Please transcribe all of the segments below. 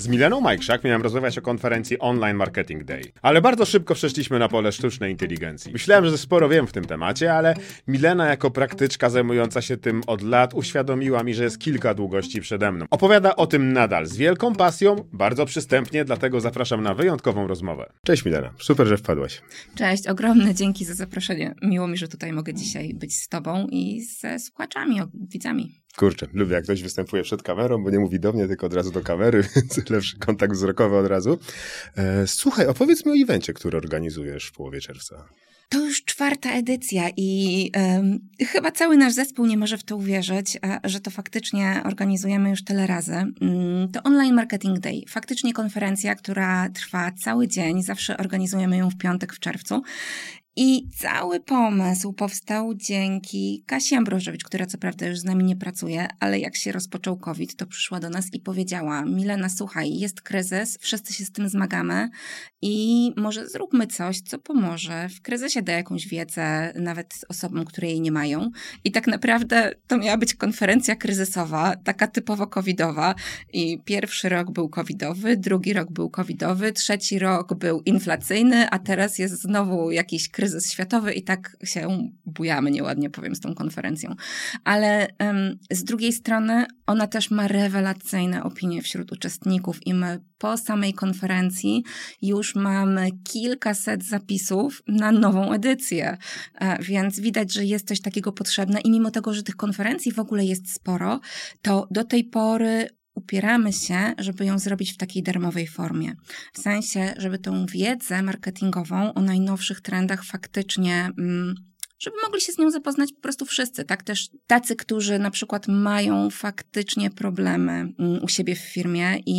Z Mileną Majkrzak miałem rozmawiać o konferencji Online Marketing Day. Ale bardzo szybko przeszliśmy na pole sztucznej inteligencji. Myślałem, że sporo wiem w tym temacie, ale Milena jako praktyczka zajmująca się tym od lat uświadomiła mi, że jest kilka długości przede mną. Opowiada o tym nadal z wielką pasją, bardzo przystępnie, dlatego zapraszam na wyjątkową rozmowę. Cześć Milena, super, że wpadłaś. Cześć, ogromne dzięki za zaproszenie. Miło mi, że tutaj mogę dzisiaj być z tobą i ze słuchaczami, widzami. Kurczę, lubię jak ktoś występuje przed kamerą, bo nie mówi do mnie, tylko od razu do kamery, więc lepszy kontakt wzrokowy od razu. E, słuchaj, opowiedz mi o evencie, który organizujesz w połowie czerwca. To już czwarta edycja i chyba cały nasz zespół nie może w to uwierzyć, a, że to faktycznie organizujemy już tyle razy. Um, to Online Marketing Day, faktycznie konferencja, która trwa cały dzień, zawsze organizujemy ją w piątek w czerwcu i cały pomysł powstał dzięki Kasi Ambrożewicz, która co prawda już z nami nie pracuje, ale jak się rozpoczął COVID, to przyszła do nas i powiedziała: Milena, słuchaj, jest kryzys, wszyscy się z tym zmagamy i może zróbmy coś, co pomoże. W kryzysie da jakąś wiedzę nawet osobom, które jej nie mają. I tak naprawdę to miała być konferencja kryzysowa, taka typowo covidowa. I pierwszy rok był covidowy, drugi rok był covidowy, trzeci rok był inflacyjny, a teraz jest znowu jakiś kryzys kryzys światowy i tak się bujamy, nieładnie powiem, z tą konferencją. Ale um, z drugiej strony ona też ma rewelacyjne opinie wśród uczestników i my po samej konferencji już mamy kilkaset zapisów na nową edycję, e, więc widać, że jest coś takiego potrzebne i mimo tego, że tych konferencji w ogóle jest sporo, to do tej pory upieramy się, żeby ją zrobić w takiej darmowej formie. W sensie, żeby tą wiedzę marketingową o najnowszych trendach faktycznie. Mm, żeby mogli się z nią zapoznać po prostu wszyscy, tak? Też tacy, którzy na przykład mają faktycznie problemy mm, u siebie w firmie i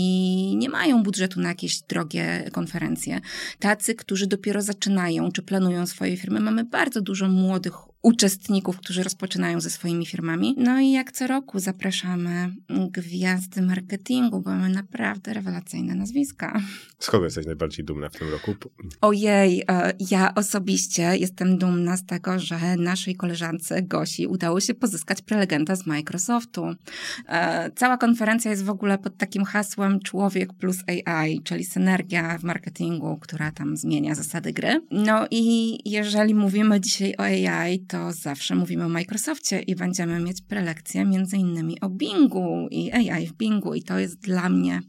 nie mają budżetu na jakieś drogie konferencje. Tacy, którzy dopiero zaczynają czy planują swoje firmy. Mamy bardzo dużo młodych uczestników, którzy rozpoczynają ze swoimi firmami. No i jak co roku zapraszamy gwiazdy marketingu, bo mamy naprawdę rewelacyjne nazwiska. Z kogo jesteś najbardziej dumna w tym roku? Ojej, e, ja osobiście jestem dumna z tego, że naszej koleżance Gosi udało się pozyskać prelegenta z Microsoftu. E, cała konferencja jest w ogóle pod takim hasłem człowiek plus AI, czyli synergia w marketingu, która tam zmienia zasady gry. No i jeżeli mówimy dzisiaj o AI, to zawsze mówimy o Microsoftie i będziemy mieć prelekcję między innymi o Bingu i AI w Bingu i to jest dla mnie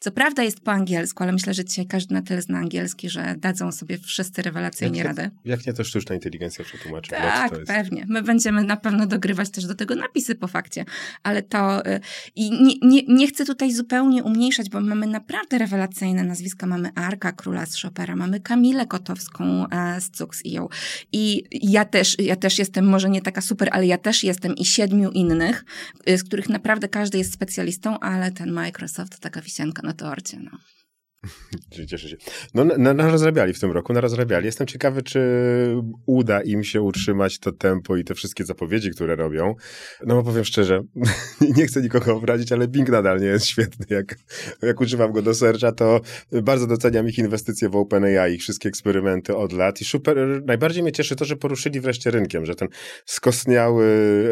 co prawda jest po angielsku, ale myślę, że dzisiaj każdy na tyle zna angielski, że dadzą sobie wszyscy rewelacyjnie jak radę. Jak nie, to sztuczna inteligencja przetłumaczy. Tak, pewnie. My będziemy na pewno dogrywać też do tego napisy po fakcie, ale to y, i nie, nie, nie chcę tutaj zupełnie umniejszać, bo mamy naprawdę rewelacyjne nazwiska. Mamy Arka Króla z Chopera, mamy Kamilę Kotowską e, z Cux IO i ja też, ja też jestem może nie taka super, ale ja też jestem i siedmiu innych, y, z których naprawdę każdy jest specjalistą, ale ten Microsoft to taka wisienka na torcie. No. Cieszę się. No, na, narozrabiali w tym roku, narozrabiali. Jestem ciekawy, czy uda im się utrzymać to tempo i te wszystkie zapowiedzi, które robią. No bo powiem szczerze, nie chcę nikogo obrazić, ale Bing nadal nie jest świetny. Jak, jak używam go do searcha, to bardzo doceniam ich inwestycje w OpenAI, ich wszystkie eksperymenty od lat i super, najbardziej mnie cieszy to, że poruszyli wreszcie rynkiem, że ten skostniały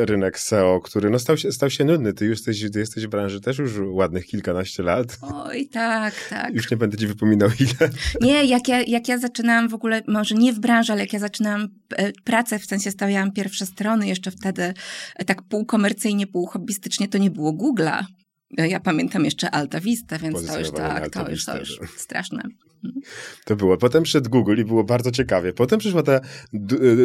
rynek SEO, który no stał się, stał się nudny. Ty jesteś, ty jesteś w branży też już ładnych kilkanaście lat. Oj, tak, tak. Już nie będę ci wypominał ile. Nie, jak ja, jak ja zaczynałam w ogóle, może nie w branży, ale jak ja zaczynałam e, pracę, w sensie stawiałam pierwsze strony, jeszcze wtedy e, tak półkomercyjnie, półhobbystycznie, to nie było Google'a. Ja pamiętam jeszcze Alta Vista, więc to już tak, to już, to już straszne. To było. Potem przyszedł Google i było bardzo ciekawie. Potem przyszła ta,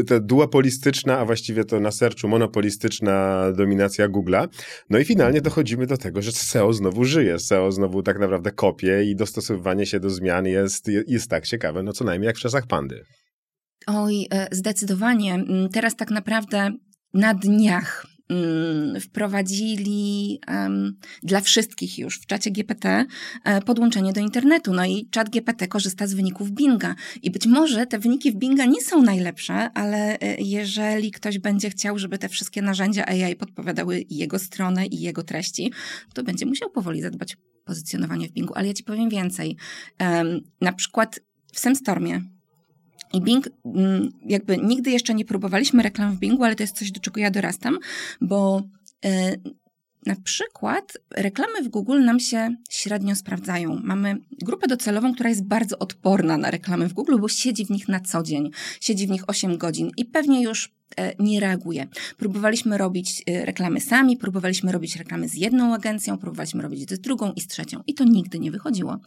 ta duopolistyczna, a właściwie to na sercu monopolistyczna dominacja Google'a. No i finalnie dochodzimy do tego, że SEO znowu żyje. SEO znowu tak naprawdę kopie i dostosowywanie się do zmian jest, jest tak ciekawe, no co najmniej jak w czasach pandy. Oj, e, zdecydowanie. Mm, teraz tak naprawdę na dniach wprowadzili um, dla wszystkich już w czacie GPT e, podłączenie do internetu. No i czat GPT korzysta z wyników Binga. I być może te wyniki w Binga nie są najlepsze, ale e, jeżeli ktoś będzie chciał, żeby te wszystkie narzędzia AI podpowiadały jego stronę i jego treści, to będzie musiał powoli zadbać o pozycjonowanie w Bingu. Ale ja ci powiem więcej. Na przykład w SemStormie i Bing, mm, jakby nigdy jeszcze nie próbowaliśmy reklam w Bingu, ale to jest coś, do czego ja dorastam, bo e, na przykład reklamy w Google nam się średnio sprawdzają. Mamy grupę docelową, która jest bardzo odporna na reklamy w Google, bo siedzi w nich na co dzień, siedzi w nich 8 godzin i pewnie już nie reaguje. Próbowaliśmy robić e, reklamy sami, próbowaliśmy robić reklamy z jedną agencją, próbowaliśmy robić z drugą i z trzecią i to nigdy nie wychodziło.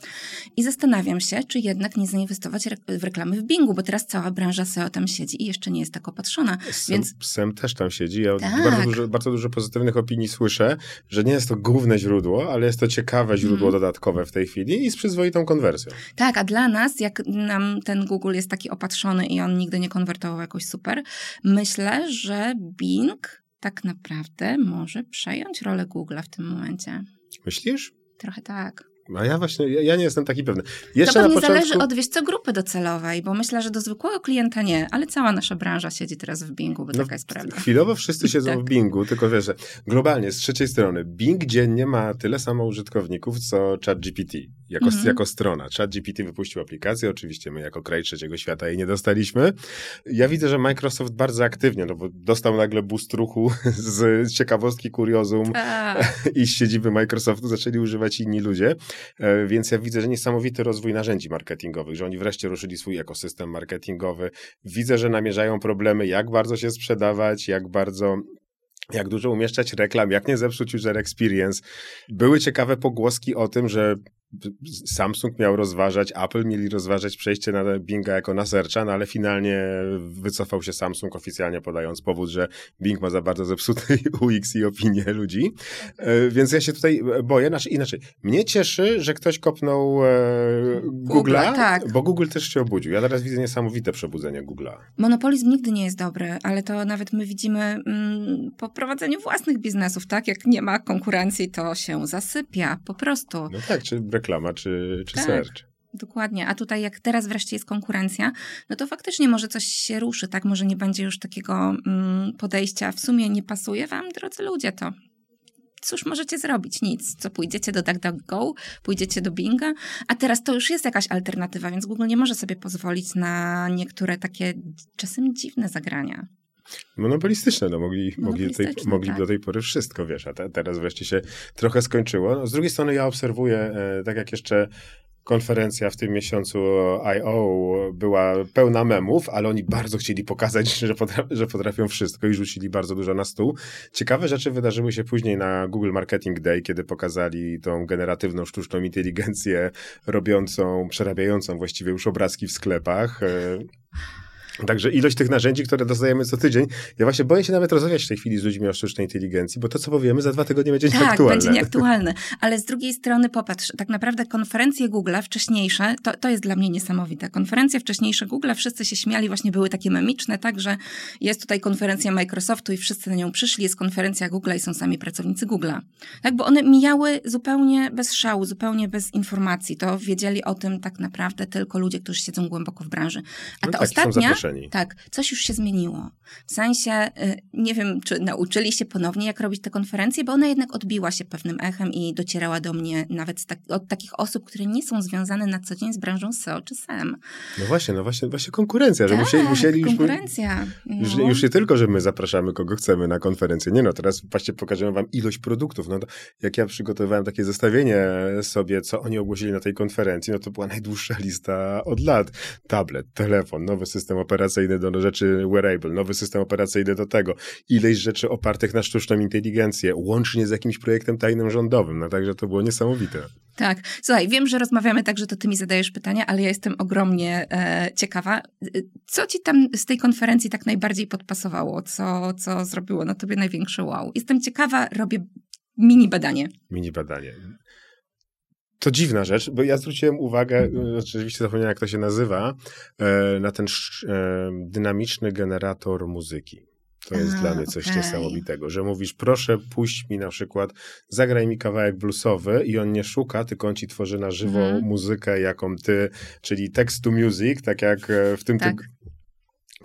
I zastanawiam się, czy jednak nie zainwestować w reklamy w Bingu, bo teraz cała branża SEO tam siedzi i jeszcze nie jest tak opatrzona. Sem, więc... Sem też tam siedzi. Ja tak. bardzo, dużo, bardzo dużo pozytywnych opinii słyszę, że nie jest to główne źródło, ale jest to ciekawe źródło mm. dodatkowe w tej chwili i z przyzwoitą konwersją. Tak, a dla nas, jak nam ten Google jest taki opatrzony i on nigdy nie konwertował jakoś super, myślę, myślę, że Bing tak naprawdę może przejąć rolę Google'a w tym momencie. Myślisz? Trochę tak. A ja właśnie, ja, ja nie jestem taki pewny. Jeszcze to pewnie początku... zależy od, wiesz co, grupy docelowej, bo myślę, że do zwykłego klienta nie, ale cała nasza branża siedzi teraz w Bingu, bo no, taka jest prawda. Chwilowo wszyscy siedzą tak. w Bingu, tylko wiesz, że globalnie, z trzeciej strony, Bing dziennie ma tyle samo użytkowników, co ChatGPT, jako, mhm. jako strona. ChatGPT wypuścił aplikację, oczywiście my jako kraj trzeciego świata jej nie dostaliśmy. Ja widzę, że Microsoft bardzo aktywnie, no bo dostał nagle boost ruchu z ciekawostki, kuriozum i z siedziby Microsoftu zaczęli używać inni ludzie. E, więc ja widzę, że niesamowity rozwój narzędzi marketingowych, że oni wreszcie ruszyli swój ekosystem marketingowy. Widzę, że namierzają problemy, jak bardzo się sprzedawać, jak bardzo jak dużo umieszczać reklam, jak nie zepsuć user experience. Były ciekawe pogłoski o tym, że Samsung miał rozważać, Apple mieli rozważać przejście na Binga jako na searcha, no ale finalnie wycofał się Samsung oficjalnie podając powód, że Bing ma za bardzo zepsuty UX i opinię ludzi. E, więc ja się tutaj boję. Znaczy, inaczej, mnie cieszy, że ktoś kopnął e, Google'a, tak. bo Google też się obudził. Ja teraz widzę niesamowite przebudzenie Google'a. Monopolizm nigdy nie jest dobry, ale to nawet my widzimy mm, po prowadzeniu własnych biznesów, tak? Jak nie ma konkurencji, to się zasypia, po prostu. No tak, czy reklama czy, czy tak. search. Dokładnie. A tutaj, jak teraz wreszcie jest konkurencja, no to faktycznie może coś się ruszy, tak? Może nie będzie już takiego mm, podejścia. W sumie nie pasuje wam, drodzy ludzie, to cóż możecie zrobić? Nic. Co pójdziecie do DuckDuckGo, pójdziecie do Binga, a teraz to już jest jakaś alternatywa, więc Google nie może sobie pozwolić na niektóre takie czasem dziwne zagrania. Monopolistyczne, no mogli, mogli, tej, mogli tak. do tej pory wszystko, wiesz, a te, teraz wreszcie się trochę skończyło. No, z drugiej strony ja obserwuję, e, tak jak jeszcze konferencja w tym miesiącu I.O. była pełna memów, ale oni bardzo chcieli pokazać, że, że potrafią wszystko i rzucili bardzo dużo na stół. Ciekawe rzeczy wydarzyły się później na Google Marketing Day, kiedy pokazali tą generatywną sztuczną inteligencję robiącą, przerabiającą właściwie już obrazki w sklepach. Także ilość tych narzędzi, które dostajemy co tydzień, ja właśnie boję się nawet rozmawiać w tej chwili z ludźmi o sztucznej inteligencji, bo to, co powiemy, za dwa tygodnie będzie tak, nieaktualne. Tak, będzie nieaktualne. Ale z drugiej strony popatrz, tak naprawdę konferencje Google wcześniejsze, to, to jest dla mnie niesamowite. Konferencje wcześniejsze Google, wszyscy się śmiali, właśnie były takie memiczne, tak, że jest tutaj konferencja Microsoftu i wszyscy na nią przyszli, jest konferencja Google i są sami pracownicy Google'a. Tak, bo one mijały zupełnie bez szału, zupełnie bez informacji. To wiedzieli o tym tak naprawdę tylko ludzie, którzy siedzą głęboko w branży. A no ta tak, ostatnia zaproszeni. Tak, coś już się zmieniło. W sensie, y, nie wiem, czy nauczyli się ponownie, jak robić te konferencje, bo ona jednak odbiła się pewnym echem i docierała do mnie nawet tak, od takich osób, które nie są związane na co dzień z branżą SEO czy SEM. No właśnie, no właśnie, właśnie konkurencja, że tak, musieli, musieli konkurencja. No. Już, już nie tylko, że my zapraszamy kogo chcemy na konferencję. Nie no, teraz właśnie pokażemy wam ilość produktów. No jak ja przygotowywałem takie zestawienie sobie, co oni ogłosili na tej konferencji, no to była najdłuższa lista od lat. Tablet, telefon, nowy system operacyjny, operacyjny do rzeczy wearable, nowy system operacyjny do tego, ileś rzeczy opartych na sztuczną inteligencję, łącznie z jakimś projektem tajnym rządowym. No także to było niesamowite. Tak. Słuchaj, wiem, że rozmawiamy tak, że to ty mi zadajesz pytania, ale ja jestem ogromnie e, ciekawa. Co ci tam z tej konferencji tak najbardziej podpasowało? Co, co zrobiło na tobie największe wow? Jestem ciekawa, robię mini badanie. Mini badanie. To dziwna rzecz, bo ja zwróciłem uwagę, oczywiście zapomniałem jak to się nazywa, e, na ten e, dynamiczny generator muzyki. To jest A, dla mnie coś okay. niesamowitego, że mówisz, proszę puść mi na przykład, zagraj mi kawałek bluesowy i on nie szuka, tylko on ci tworzy na żywą mhm. muzykę, jaką ty, czyli text to music, tak jak e, w tym tak.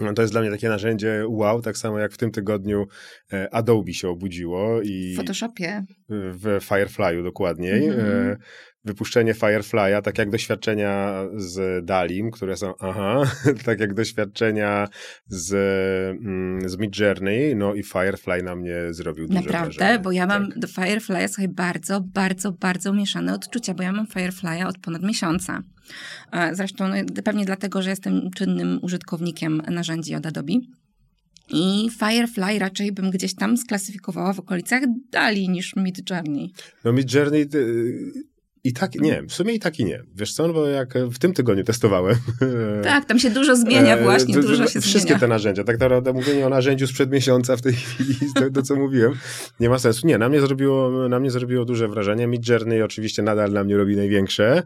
No to jest dla mnie takie narzędzie wow, tak samo jak w tym tygodniu Adobe się obudziło i... W Photoshopie. W Firefly'u dokładniej. Mm wypuszczenie Firefly'a, tak jak doświadczenia z Dalim, które są aha, tak jak doświadczenia z, mm, z Midjourney, no i Firefly na mnie zrobił duże Naprawdę, wrażenie. bo ja mam tak. do Firefly'a słuchaj, bardzo, bardzo, bardzo mieszane odczucia, bo ja mam Firefly'a od ponad miesiąca. E, Zresztą no, pewnie dlatego, że jestem czynnym użytkownikiem narzędzi od Adobe. I Firefly raczej bym gdzieś tam sklasyfikowała w okolicach Dali niż Midjourney. No Midjourney... y, I tak, nie, w sumie i tak i nie. Wiesz co, no bo jak w tym tygodniu testowałem. Tak, tam się dużo zmienia E, właśnie, dużo się Wszystkie zmienia. te narzędzia. Tak naprawdę mówienie o narzędziu sprzed miesiąca w tej chwili, to, to co mówiłem, nie ma sensu. Nie, na mnie zrobiło, na mnie zrobiło duże wrażenie. Midjourney oczywiście nadal na mnie robi największe.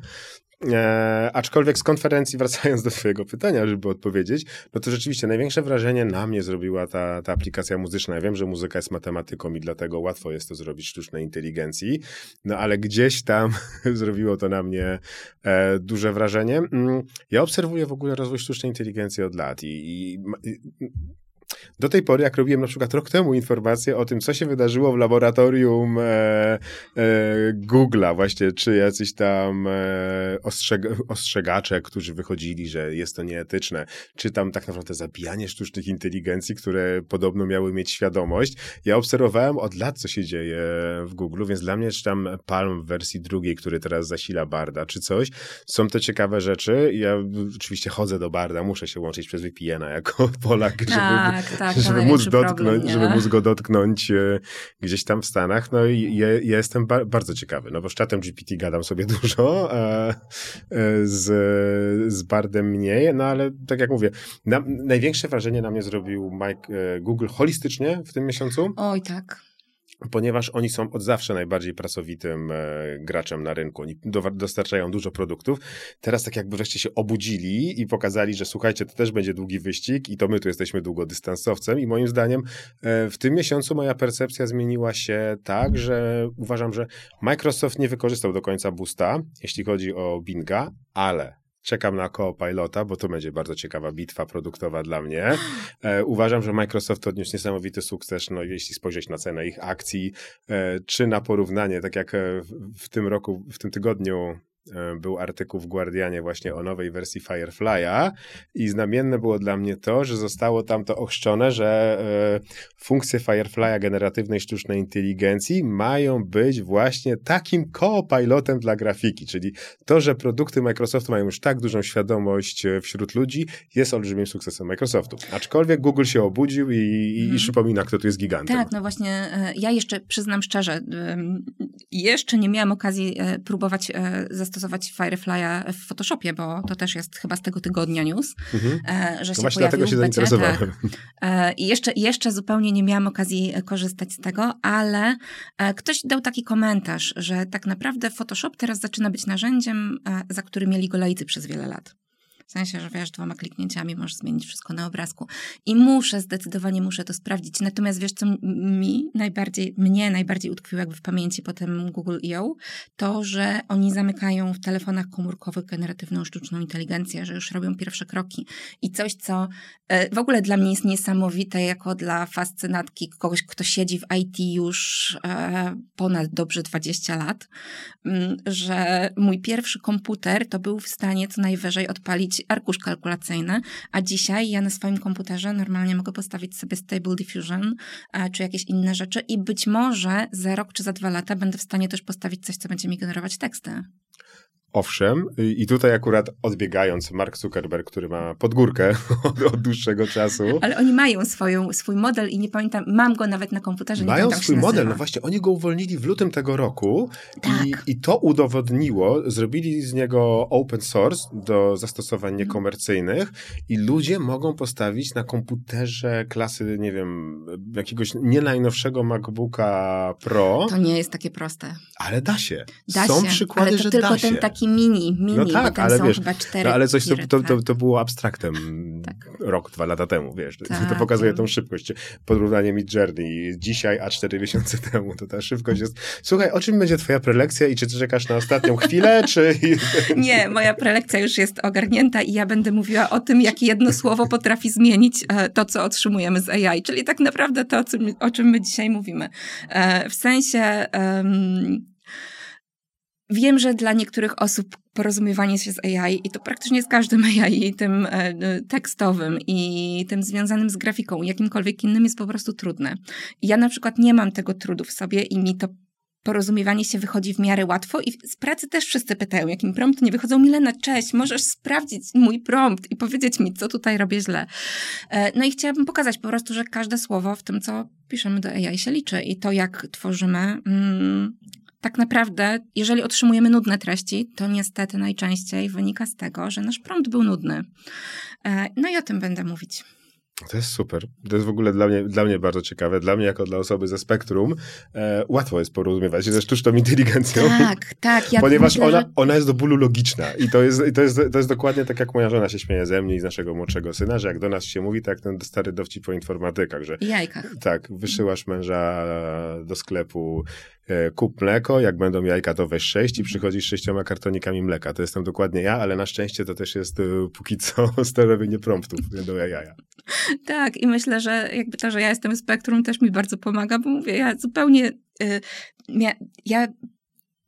E, aczkolwiek z konferencji, wracając do twojego pytania, żeby odpowiedzieć, no to rzeczywiście największe wrażenie na mnie zrobiła ta, ta aplikacja muzyczna. Ja wiem, że muzyka jest matematyką i dlatego łatwo jest to zrobić sztucznej inteligencji, no ale gdzieś tam zrobiło to na mnie e, duże wrażenie. Mm, Ja obserwuję w ogóle rozwój sztucznej inteligencji od lat i, i, i do tej pory, jak robiłem na przykład rok temu informację o tym, co się wydarzyło w laboratorium e, e, Google'a, właśnie, czy jacyś tam e, ostrzeg ostrzegacze, którzy wychodzili, że jest to nieetyczne, czy tam tak naprawdę zabijanie sztucznych inteligencji, które podobno miały mieć świadomość. Ja obserwowałem od lat, co się dzieje w Google, więc dla mnie, czy tam Palm w wersji drugiej, który teraz zasila Barda, czy coś, są to ciekawe rzeczy. Ja oczywiście chodzę do Barda, muszę się łączyć przez VPN-a jako Polak, żeby Tak, tak, żeby móc największy dotknąć, problem, żeby móc go dotknąć e, gdzieś tam w Stanach. No i ja, ja jestem ba bardzo ciekawy, no bo z czatem GPT gadam sobie dużo, e, e, z, z Bardem mniej, no ale tak jak mówię, na, największe wrażenie na mnie zrobił Mike, e, Google holistycznie w tym miesiącu Oj, tak. Ponieważ oni są od zawsze najbardziej pracowitym e, graczem na rynku. Oni do, dostarczają dużo produktów. Teraz tak jakby wreszcie się obudzili i pokazali, że słuchajcie, to też będzie długi wyścig i to my tu jesteśmy długodystansowcem i moim zdaniem e, w tym miesiącu moja percepcja zmieniła się tak, że uważam, że Microsoft nie wykorzystał do końca boosta, jeśli chodzi o Binga, ale Czekam na Copilota, bo to będzie bardzo ciekawa bitwa produktowa dla mnie. E, uważam, że Microsoft odniósł niesamowity sukces, no, jeśli spojrzeć na cenę ich akcji, e, czy na porównanie, tak jak e, w, w tym roku, w tym tygodniu był artykuł w Guardianie właśnie o nowej wersji Firefly'a i znamienne było dla mnie to, że zostało tam to ochrzczone, że e, funkcje Firefly'a generatywnej sztucznej inteligencji mają być właśnie takim co-pilotem dla grafiki, czyli to, że produkty Microsoftu mają już tak dużą świadomość e, wśród ludzi, jest olbrzymim sukcesem Microsoftu. Aczkolwiek Google się obudził i, i, i Mhm. przypomina, kto tu jest gigantem. Tak, no właśnie, e, ja jeszcze przyznam szczerze, jeszcze nie miałam okazji e, próbować e, zastosować Firefly'a w Photoshopie, bo to też jest chyba z tego tygodnia news, Mhm. e, że No się właśnie dlatego się zainteresowałem. Tak. E, I jeszcze, jeszcze zupełnie nie miałam okazji korzystać z tego, ale e, ktoś dał taki komentarz, że tak naprawdę Photoshop teraz zaczyna być narzędziem, za który mieli go laicy przez wiele lat. W sensie, że wiesz, dwoma kliknięciami możesz zmienić wszystko na obrazku. I muszę, zdecydowanie muszę to sprawdzić. Natomiast wiesz, co mi najbardziej, mnie najbardziej utkwiło jakby w pamięci po tym Google I.O., to, że oni zamykają w telefonach komórkowych generatywną sztuczną inteligencję, że już robią pierwsze kroki. I coś, co e, w ogóle dla mnie jest niesamowite, jako dla fascynatki kogoś, kto siedzi w IT już e, ponad dobrze 20 lat, że mój pierwszy komputer to był w stanie co najwyżej odpalić arkusz kalkulacyjny, a dzisiaj ja na swoim komputerze normalnie mogę postawić sobie Stable Diffusion e, czy jakieś inne rzeczy i być może za rok czy za dwa lata będę w stanie też postawić coś, co będzie mi generować teksty. Owszem, i tutaj akurat odbiegając, Mark Zuckerberg, który ma podgórkę od, od dłuższego czasu. Ale oni mają swoją, swój model i nie pamiętam, mam go nawet na komputerze. Mają pamiętam, swój model, no właśnie, oni go uwolnili w lutym tego roku i, Tak. i to udowodniło, zrobili z niego open source do zastosowań Mhm. niekomercyjnych i ludzie mogą postawić na komputerze klasy, nie wiem, jakiegoś nie najnowszego MacBooka Pro, To nie jest takie proste. ale da się. Da Są się, przykłady, ale to że tylko da się. ten taki mini, mini, No tak, ale są wiesz, chyba cztery No ale coś, to, to, to, tak. to było abstraktem Tak. rok, dwa lata temu, wiesz. to Tak, pokazuje tak. tą szybkość. Porównanie Mid Journey dzisiaj, a cztery miesiące temu, to ta szybkość jest... Słuchaj, o czym będzie twoja prelekcja i czy ty czekasz na ostatnią chwilę, czy... Nie, moja prelekcja już jest ogarnięta i ja będę mówiła o tym, jak jedno słowo potrafi zmienić e, to, co otrzymujemy z AI, czyli tak naprawdę to, o czym, o czym my dzisiaj mówimy. E, W sensie... em, Wiem, że dla niektórych osób porozumiewanie się z AI i to praktycznie z każdym AI, tym e, tekstowym i tym związanym z grafiką, jakimkolwiek innym jest po prostu trudne. Ja na przykład nie mam tego trudu w sobie i mi to porozumiewanie się wychodzi w miarę łatwo i z pracy też wszyscy pytają, jakim prompt nie wychodzą. Milena, cześć, możesz sprawdzić mój prompt i powiedzieć mi, co tutaj robię źle. E, no i chciałabym pokazać po prostu, że każde słowo w tym, co piszemy do AI się liczy i to, jak tworzymy, mm, tak naprawdę, jeżeli otrzymujemy nudne treści, to niestety najczęściej wynika z tego, że nasz prompt był nudny. E, no i o tym będę mówić. To jest super. To jest w ogóle dla mnie, dla mnie bardzo ciekawe. Dla mnie, jako dla osoby ze spektrum, e, łatwo jest porozumiewać się ze sztuczną inteligencją. Tak, tak. Ja ponieważ myślę, ona, ona jest do bólu logiczna. I to jest, to, jest, to jest dokładnie tak, jak moja żona się śmieje ze mnie i z naszego młodszego syna, że jak do nas się mówi, tak jak ten stary dowcip po informatykach, że... Jajkach. Tak, wysyłasz męża do sklepu E, kup mleko, jak będą jajka, to weź sześć i przychodzisz sześcioma kartonikami mleka. To jestem dokładnie ja, ale na szczęście to też jest e, póki co sterowanie promptów do jaja. Tak, i myślę, że jakby to, że ja jestem spektrum też mi bardzo pomaga, bo mówię, ja zupełnie, y, ja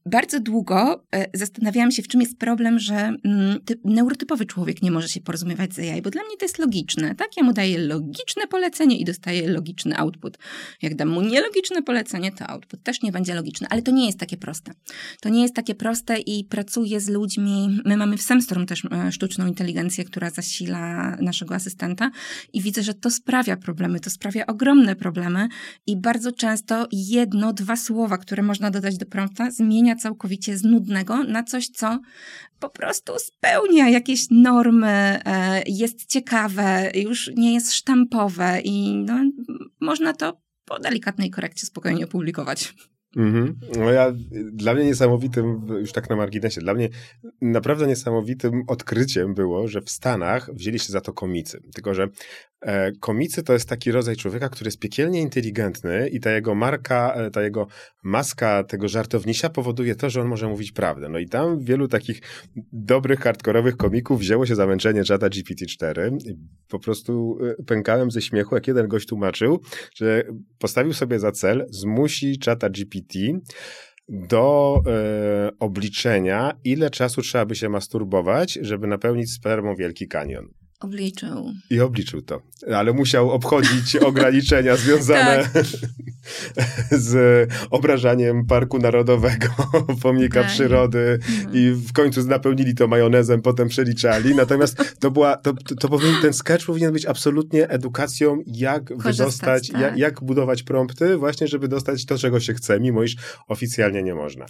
bardzo długo e, zastanawiałam się, w czym jest problem, że mm, neurotypowy człowiek nie może się porozumiewać z AI, bo dla mnie to jest logiczne, tak? Ja mu daję logiczne polecenie i dostaję logiczny output. Jak dam mu nielogiczne polecenie, to output też nie będzie logiczny, ale to nie jest takie proste. To nie jest takie proste i pracuję z ludźmi, my mamy w Semstorm też e, sztuczną inteligencję, która zasila naszego asystenta i widzę, że to sprawia problemy, to sprawia ogromne problemy i bardzo często jedno, dwa słowa, które można dodać do prompta zmienia całkowicie z nudnego na coś, co po prostu spełnia jakieś normy, e, jest ciekawe, już nie jest sztampowe i no, można to po delikatnej korekcie spokojnie opublikować. Mhm. No ja, dla mnie niesamowitym, już tak na marginesie, dla mnie naprawdę niesamowitym odkryciem było, że w Stanach wzięli się za to komicy. Tylko, że komicy to jest taki rodzaj człowieka, który jest piekielnie inteligentny i ta jego marka, e, ta jego maska tego żartownisia powoduje to, że on może mówić prawdę. No i tam wielu takich dobrych, hardkorowych komików wzięło się zamęczenie czata GPT-4. Po prostu e, pękałem ze śmiechu, jak jeden gość tłumaczył, że postawił sobie za cel, zmusi czata GPT do e, obliczenia, ile czasu trzeba by się masturbować, żeby napełnić spermą Wielki Kanion. Obliczył. I obliczył to. Ale musiał obchodzić ograniczenia związane tak. z obrażaniem Parku Narodowego, Pomnika tak. Przyrody mhm. i w końcu napełnili to majonezem, potem przeliczali. Natomiast to była, to, to, powinien, ten sketch powinien być absolutnie edukacją, jak Korzystać, wydostać, tak. jak, jak, budować prompty, właśnie, żeby dostać to, czego się chce, mimo iż oficjalnie nie można.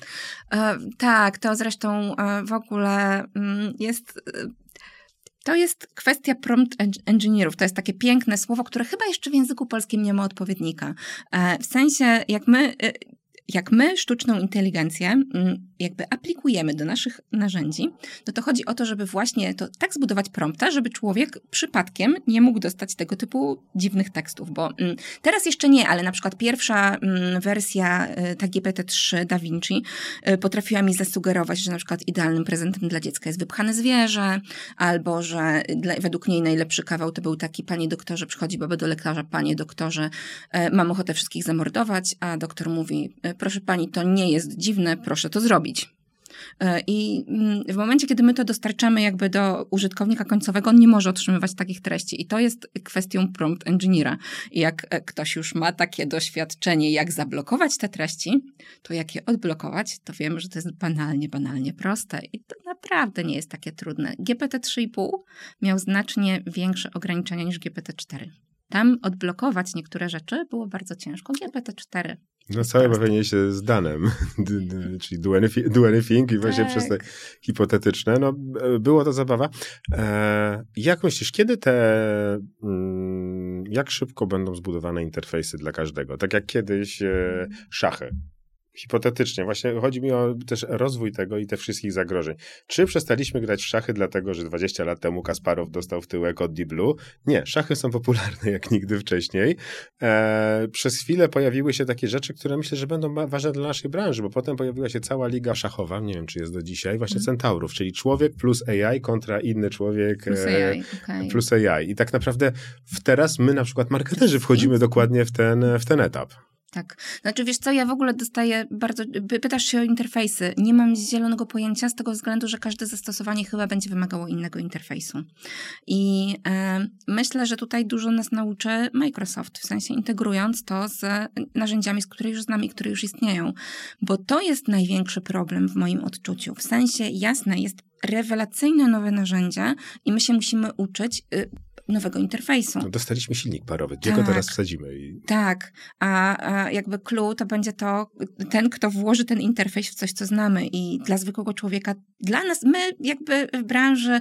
E, tak, to zresztą e, w ogóle mm, jest e, to jest kwestia prompt engineerów. To jest takie piękne słowo, które chyba jeszcze w języku polskim nie ma odpowiednika. E, w sensie, jak my e, jak my sztuczną inteligencję mm, jakby aplikujemy do naszych narzędzi, no to chodzi o to, żeby właśnie to tak zbudować prompta, żeby człowiek przypadkiem nie mógł dostać tego typu dziwnych tekstów, bo mm, teraz jeszcze nie, ale na przykład pierwsza mm, wersja y, ta GPT-3 Da Vinci y, potrafiła mi zasugerować, że na przykład idealnym prezentem dla dziecka jest wypchane zwierzę, albo że dla, według niej najlepszy kawał to był taki, panie doktorze, przychodzi baba do lekarza, panie doktorze, y, mam ochotę wszystkich zamordować, a doktor mówi, proszę pani, to nie jest dziwne, proszę to zrobić. E, I mm, w momencie, kiedy my to dostarczamy jakby do użytkownika końcowego, on nie może otrzymywać takich treści. I to jest kwestią prompt engineera. I jak e, ktoś już ma takie doświadczenie, jak zablokować te treści, to jak je odblokować, to wiemy, że to jest banalnie, banalnie proste. I to naprawdę nie jest takie trudne. GPT-3,5 miał znacznie większe ograniczenia niż GPT-4. Tam odblokować niektóre rzeczy było bardzo ciężko. GPT-4 no całe bawienie się z danem, czyli do anything i właśnie tak. przez te hipotetyczne. No, e, było to zabawa. E, jak myślisz, kiedy te, mm, jak szybko będą zbudowane interfejsy dla każdego? Tak jak kiedyś e, szachy hipotetycznie, właśnie chodzi mi o też rozwój tego i te wszystkich zagrożeń. Czy przestaliśmy grać w szachy dlatego, że 20 lat temu Kasparow dostał w tyłek od Deep Blue? Nie, szachy są popularne jak nigdy wcześniej. E, przez chwilę pojawiły się takie rzeczy, które myślę, że będą ważne dla naszej branży, bo potem pojawiła się cała liga szachowa, nie wiem czy jest do dzisiaj, właśnie mm. Centaurów, czyli człowiek plus AI kontra inny człowiek plus AI. Okay. plus AI. I tak naprawdę teraz my na przykład marketerzy wchodzimy dokładnie w ten, w ten etap. Tak. Znaczy, wiesz co, ja w ogóle dostaję bardzo. Pytasz się o interfejsy. Nie mam zielonego pojęcia z tego względu, że każde zastosowanie chyba będzie wymagało innego interfejsu. I e, myślę, że tutaj dużo nas nauczy Microsoft, w sensie integrując to z narzędziami, z których już znamy które już istnieją. Bo to jest największy problem w moim odczuciu. W sensie, jasne, jest rewelacyjne nowe narzędzie i my się musimy uczyć. Y, nowego interfejsu. No dostaliśmy silnik parowy. Gdzie tak. go teraz wsadzimy? I... Tak, a, a, jakby clue to będzie to ten, kto włoży ten interfejs w coś, co znamy i dla zwykłego człowieka, dla nas, my jakby w branży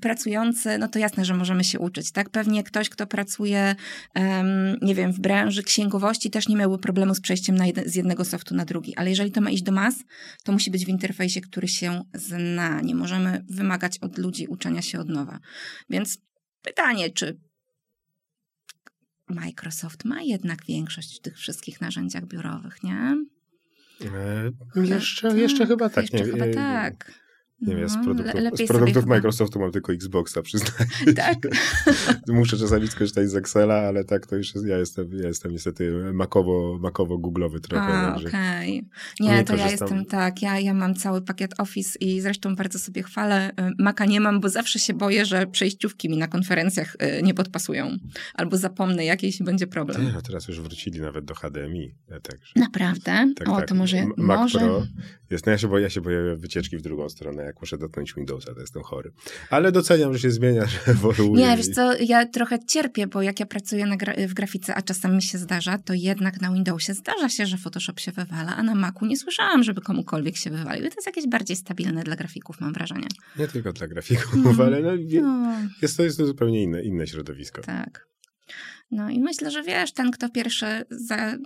pracujący, no to jasne, że możemy się uczyć, tak? Pewnie ktoś, kto pracuje, um, nie wiem, w branży księgowości też nie miałby problemu z przejściem z jednego softu na drugi, ale jeżeli to ma iść do mas, to musi być w interfejsie, który się zna. Nie możemy wymagać od ludzi uczenia się od nowa. Więc Pytanie, czy Microsoft ma jednak większość w tych wszystkich narzędziach biurowych, nie? E, jeszcze, jeszcze chyba tak. Jeszcze nie, chyba tak. Nie wiem, z no, produktów, z produktów Microsoftu mam tylko Xboxa, przyznaję. Tak. Muszę czasami skorzystać z Excela, ale tak to już jest, ja jestem, ja jestem niestety makowo, makowo googlowy trochę. okej. Okay. Nie, nie, to korzystam. ja jestem tak, ja, ja mam cały pakiet Office i zresztą bardzo sobie chwalę. Y, Maca nie mam, bo zawsze się boję, że przejściówki mi na konferencjach y, nie podpasują. Albo zapomnę jakiejś i będzie problem. Nie, no teraz już wrócili nawet do HDMI. E, także. Naprawdę? Tak, o, tak. to może... Mac może... Pro jest, no ja się boję, ja się boję wycieczki w drugą stronę jak muszę dotknąć Windowsa, to jestem chory. Ale doceniam, że się zmienia, że ewoluuje. Nie, wiesz co, ja trochę cierpię, bo jak ja pracuję gra w grafice, a czasami mi się zdarza, to jednak na Windowsie zdarza się, że Photoshop się wywala, a na Macu nie słyszałam, żeby komukolwiek się wywalił. I to jest jakieś bardziej stabilne dla grafików, mam wrażenie. Nie tylko dla grafików, mm. ale no, no. Jest, to, jest to zupełnie inne, inne środowisko. Tak. No i myślę, że wiesz, ten, kto pierwszy za,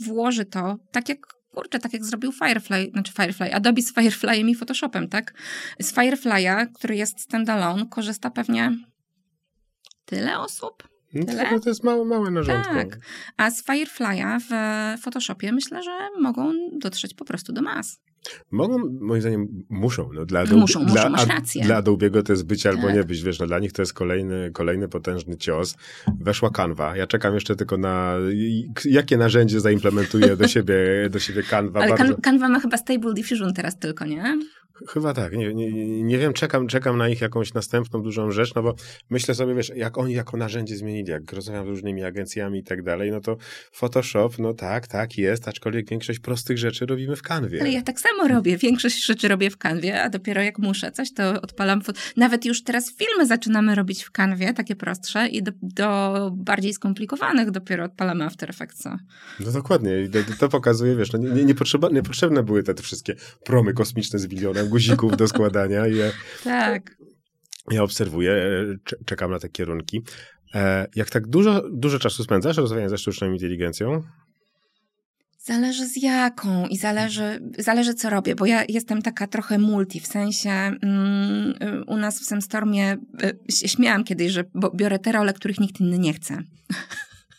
włoży to, tak jak kurczę, tak jak zrobił Firefly, znaczy Firefly, Adobe z Fireflyem i Photoshopem, tak? Z Firefly'a, który jest standalone, korzysta pewnie tyle osób. No tyle? No to jest małe, małe narzędzie. Tak. A z Firefly'a w Photoshopie myślę, że mogą dotrzeć po prostu do mas. Mogą, moim zdaniem, muszą. No, dla Adobe, muszą, dla, masz rację. Dla Adobe'ego to jest być albo tak. nie być, wiesz, no, dla nich to jest kolejny, kolejny potężny cios. Weszła Canva. Ja czekam jeszcze tylko na, jakie narzędzie zaimplementuje do siebie, do siebie Canva. Ale bardzo... Canva ma chyba Stable Diffusion teraz tylko, nie? Chyba tak. Nie, nie, nie wiem, czekam, czekam na ich jakąś następną dużą rzecz, no bo myślę sobie, wiesz, jak oni jako narzędzie zmienili, jak rozmawiam z różnymi agencjami i tak dalej, no to Photoshop, no tak, tak jest, aczkolwiek większość prostych rzeczy robimy w kanwie. Ale ja tak samo robię. Większość rzeczy robię w kanwie, a dopiero jak muszę coś, to odpalam. Nawet już teraz filmy zaczynamy robić w kanwie, takie prostsze i do, do bardziej skomplikowanych dopiero odpalamy After Effects. No dokładnie. I to, to pokazuje, wiesz, no nie, nie, niepotrzebne były te, te wszystkie promy kosmiczne z bilionem guzików do składania. I ja, tak. Ja obserwuję, czekam na te kierunki. E, jak tak dużo, dużo czasu spędzasz rozmawiając ze sztuczną inteligencją? Zależy z jaką i zależy, zależy co robię, bo ja jestem taka trochę multi, w sensie mm, u nas w Semstormie y, śmiałam kiedyś, że biorę te role, których nikt inny nie chce.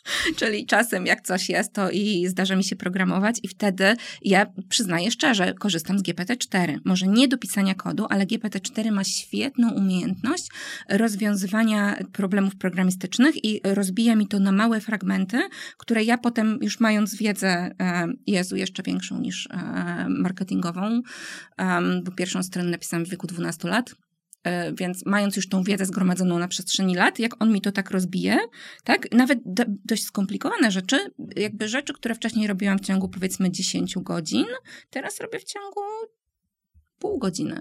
Czyli czasem jak coś jest, to i zdarza mi się programować i wtedy ja przyznaję szczerze, korzystam z GPT-4. Może nie do pisania kodu, ale GPT-4 ma świetną umiejętność rozwiązywania problemów programistycznych i rozbija mi to na małe fragmenty, które ja potem już mając wiedzę, e, Jezu, jeszcze większą niż e, marketingową, bo pierwszą stronę napisałam w wieku 12 lat, E, więc mając już tą wiedzę zgromadzoną na przestrzeni lat, jak on mi to tak rozbije, tak, nawet do, dość skomplikowane rzeczy, jakby rzeczy, które wcześniej robiłam w ciągu powiedzmy 10 godzin, teraz robię w ciągu pół godziny.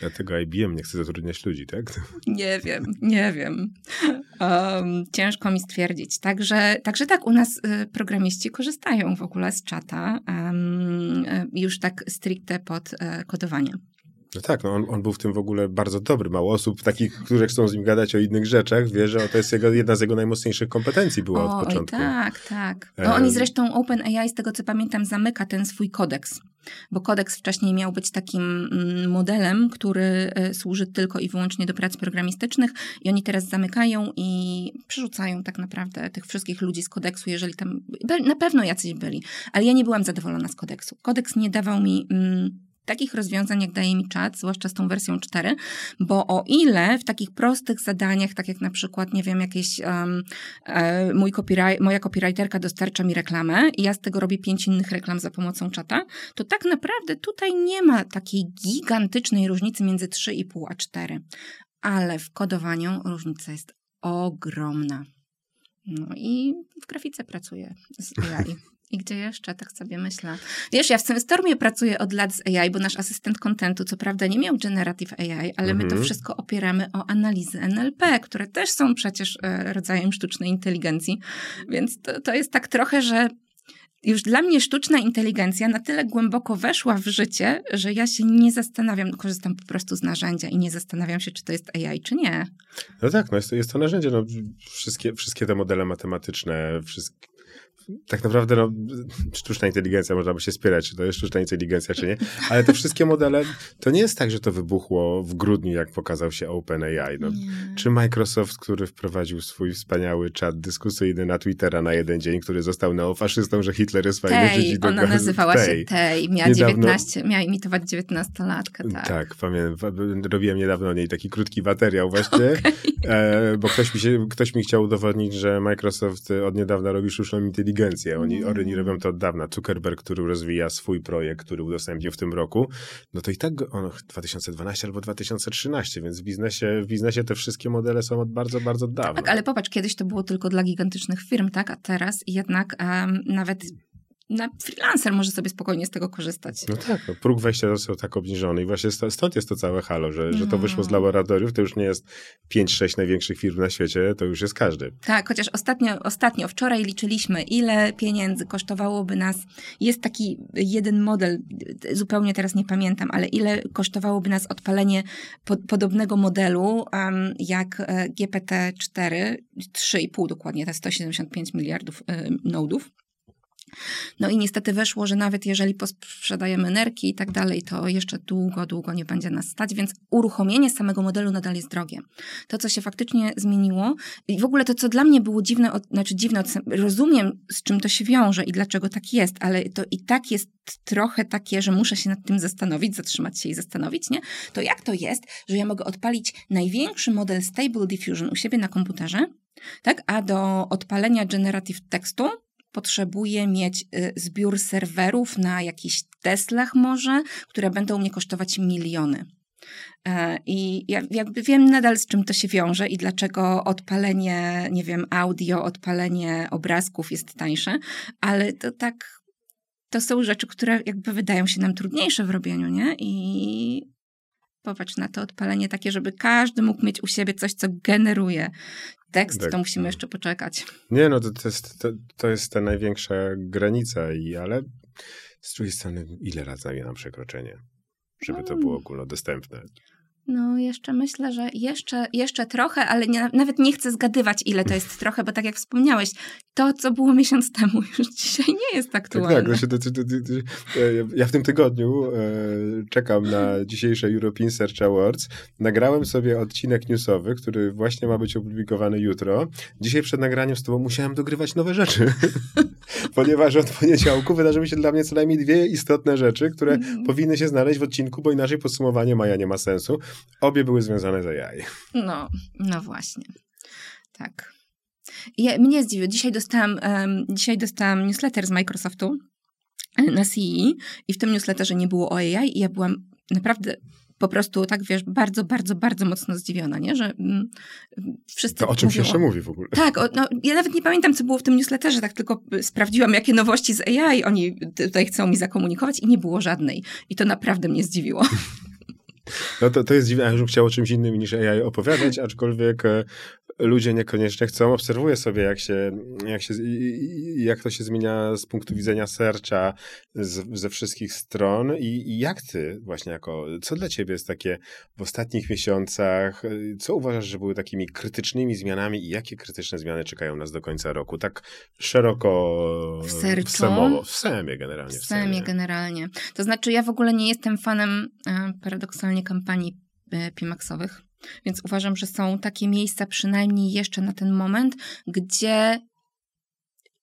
Dlatego IBM nie chce zatrudniać ludzi, tak? Nie wiem, nie wiem. Um, ciężko mi stwierdzić. Także, także tak, u nas y, programiści korzystają w ogóle z czata um, już tak stricte pod y, kodowanie. No tak, no on, on, był w tym w ogóle bardzo dobry. Mało osób takich, które chcą z nim gadać o innych rzeczach, wie, że to jest jego, jedna z jego najmocniejszych kompetencji była o, od początku. tak, tak. No oni zresztą OpenAI, z tego co pamiętam, zamyka ten swój kodeks. Bo kodeks wcześniej miał być takim mm, modelem, który e, służy tylko i wyłącznie do prac programistycznych i oni teraz zamykają i przerzucają tak naprawdę tych wszystkich ludzi z kodeksu, jeżeli tam, na pewno jacyś byli, ale ja nie byłam zadowolona z kodeksu. Kodeks nie dawał mi mm, takich rozwiązań, jak daje mi czat, zwłaszcza z tą wersją 4, bo o ile w takich prostych zadaniach, tak jak na przykład, nie wiem, jakieś um, mój copyright, moja copywriterka dostarcza mi reklamę i ja z tego robię pięć innych reklam za pomocą czata, to tak naprawdę tutaj nie ma takiej gigantycznej różnicy między 3,5 a 4. Ale w kodowaniu różnica jest ogromna. No i w grafice pracuję z AI. I gdzie jeszcze? Tak sobie myślę. Wiesz, ja w Stormie pracuję od lat z AI, bo nasz asystent kontentu, co prawda, nie miał Generative AI, ale mhm. my to mhm. wszystko opieramy o analizy NLP, które też są przecież e, rodzajem sztucznej inteligencji. Więc to, to jest tak trochę, że już dla mnie sztuczna inteligencja na tyle głęboko weszła w życie, że ja się nie zastanawiam, korzystam po prostu z narzędzia i nie zastanawiam się, czy to jest AI, czy nie. No tak, no jest, to, jest to narzędzie. No, wszystkie, wszystkie te modele matematyczne, wszystkie tak naprawdę no, sztuczna inteligencja, można by się spierać, czy to jest sztuczna inteligencja, czy nie, ale te wszystkie modele, to nie jest tak, że to wybuchło w grudniu, jak pokazał się OpenAI. No, czy Microsoft, który wprowadził swój wspaniały czat dyskusyjny na Twittera na jeden dzień, który został neofaszystą, że Hitler jest fajny, Tej, Żydzi ona nazywała tej. się Tej, miała, niedawno, 19, miała imitować 19-latkę, tak. Tak, pamiętam, robiłem niedawno o niej taki krótki materiał właśnie, okay. e, bo ktoś mi, się, ktoś mi chciał udowodnić, że Microsoft od niedawna robi sztuczną inteligencję inteligencję. Oni, mm. oni robią to od dawna. Zuckerberg, który rozwija swój projekt, który udostępnił w tym roku, no to i tak on 2012 albo 2013, więc w biznesie, w biznesie te wszystkie modele są od bardzo, bardzo dawna. Tak, ale popatrz, kiedyś to było tylko dla gigantycznych firm, tak? A teraz jednak um, nawet na freelancer może sobie spokojnie z tego korzystać. No tak, no, próg wejścia został tak obniżony i właśnie stąd jest to całe halo, że, że to wyszło z laboratoriów, to już nie jest 5-6 największych firm na świecie, to już jest każdy. Tak, chociaż ostatnio, ostatnio, wczoraj liczyliśmy, ile pieniędzy kosztowałoby nas, jest taki jeden model, zupełnie teraz nie pamiętam, ale ile kosztowałoby nas odpalenie pod, podobnego modelu um, jak e, GPT-4, 3,5 dokładnie, te 175 miliardów y, nodów. No i niestety weszło, że nawet jeżeli sprzedajemy energii i tak dalej, to jeszcze długo, długo nie będzie nas stać, więc uruchomienie samego modelu nadal jest drogie. To, co się faktycznie zmieniło i w ogóle to, co dla mnie było dziwne, od, znaczy dziwne, od, rozumiem, z czym to się wiąże i dlaczego tak jest, ale to i tak jest trochę takie, że muszę się nad tym zastanowić, zatrzymać się i zastanowić, nie? To jak to jest, że ja mogę odpalić największy model Stable Diffusion u siebie na komputerze, tak? A do odpalenia generative tekstu potrzebuję mieć y, zbiór serwerów na jakichś Teslach może, które będą mnie kosztować miliony. E, I ja jakby wiem nadal z czym to się wiąże i dlaczego odpalenie, nie wiem, audio, odpalenie obrazków jest tańsze, ale to tak, to są rzeczy, które jakby wydają się nam trudniejsze w robieniu, nie? I popatrz na to odpalenie takie, żeby każdy mógł mieć u siebie coś, co generuje tekst, tak. to musimy jeszcze poczekać. Nie, no to, to, jest, to, to jest ta największa granica, i, ale z drugiej strony ile razy na przekroczenie, żeby to było mm. ogólnodostępne? No, jeszcze myślę, że jeszcze, jeszcze trochę, ale nie, nawet nie chcę zgadywać, ile to jest trochę, bo tak jak wspomniałeś, to, co było miesiąc temu, już dzisiaj nie jest aktualne. Tak, tak. To, to, ja w tym tygodniu e, czekam na dzisiejsze European Search Awards. Nagrałem sobie odcinek newsowy, który właśnie ma być opublikowany jutro. Dzisiaj przed nagraniem z tobą musiałem dogrywać nowe rzeczy, ponieważ od poniedziałku wydarzyły się dla mnie co najmniej dwie istotne rzeczy, które mm. powinny się znaleźć w odcinku, bo inaczej podsumowanie maja nie ma sensu. Obie były związane z AI. No, no właśnie. Tak. Ja, mnie zdziwiło. Dzisiaj dostałam, um, dzisiaj dostałam newsletter z Microsoftu e, na CE i w tym newsletterze nie było o AI i ja byłam naprawdę po prostu, tak wiesz, bardzo, bardzo, bardzo mocno zdziwiona, nie? Że mm, wszyscy. To o czym się jeszcze mówi w ogóle? Tak, o, no, ja nawet nie pamiętam, co było w tym newsletterze, tak tylko sprawdziłam, jakie nowości z AI oni tutaj chcą mi zakomunikować i nie było żadnej. I to naprawdę mnie zdziwiło. No to, to jest dziwne, bym chciał o czymś innym niż AI opowiadać, aczkolwiek e, ludzie niekoniecznie chcą. Obserwuję sobie, jak się, jak się, jak to się zmienia z punktu widzenia serca z, ze wszystkich stron i, i jak ty właśnie jako, co dla ciebie jest takie w ostatnich miesiącach, co uważasz, że były takimi krytycznymi zmianami i jakie krytyczne zmiany czekają nas do końca roku? Tak szeroko w, sercu? w w semie generalnie. W semie generalnie. To znaczy ja w ogóle nie jestem fanem e, paradoksalnie kampanii e, Pimaxowych. Więc uważam, że są takie miejsca, przynajmniej jeszcze na ten moment, gdzie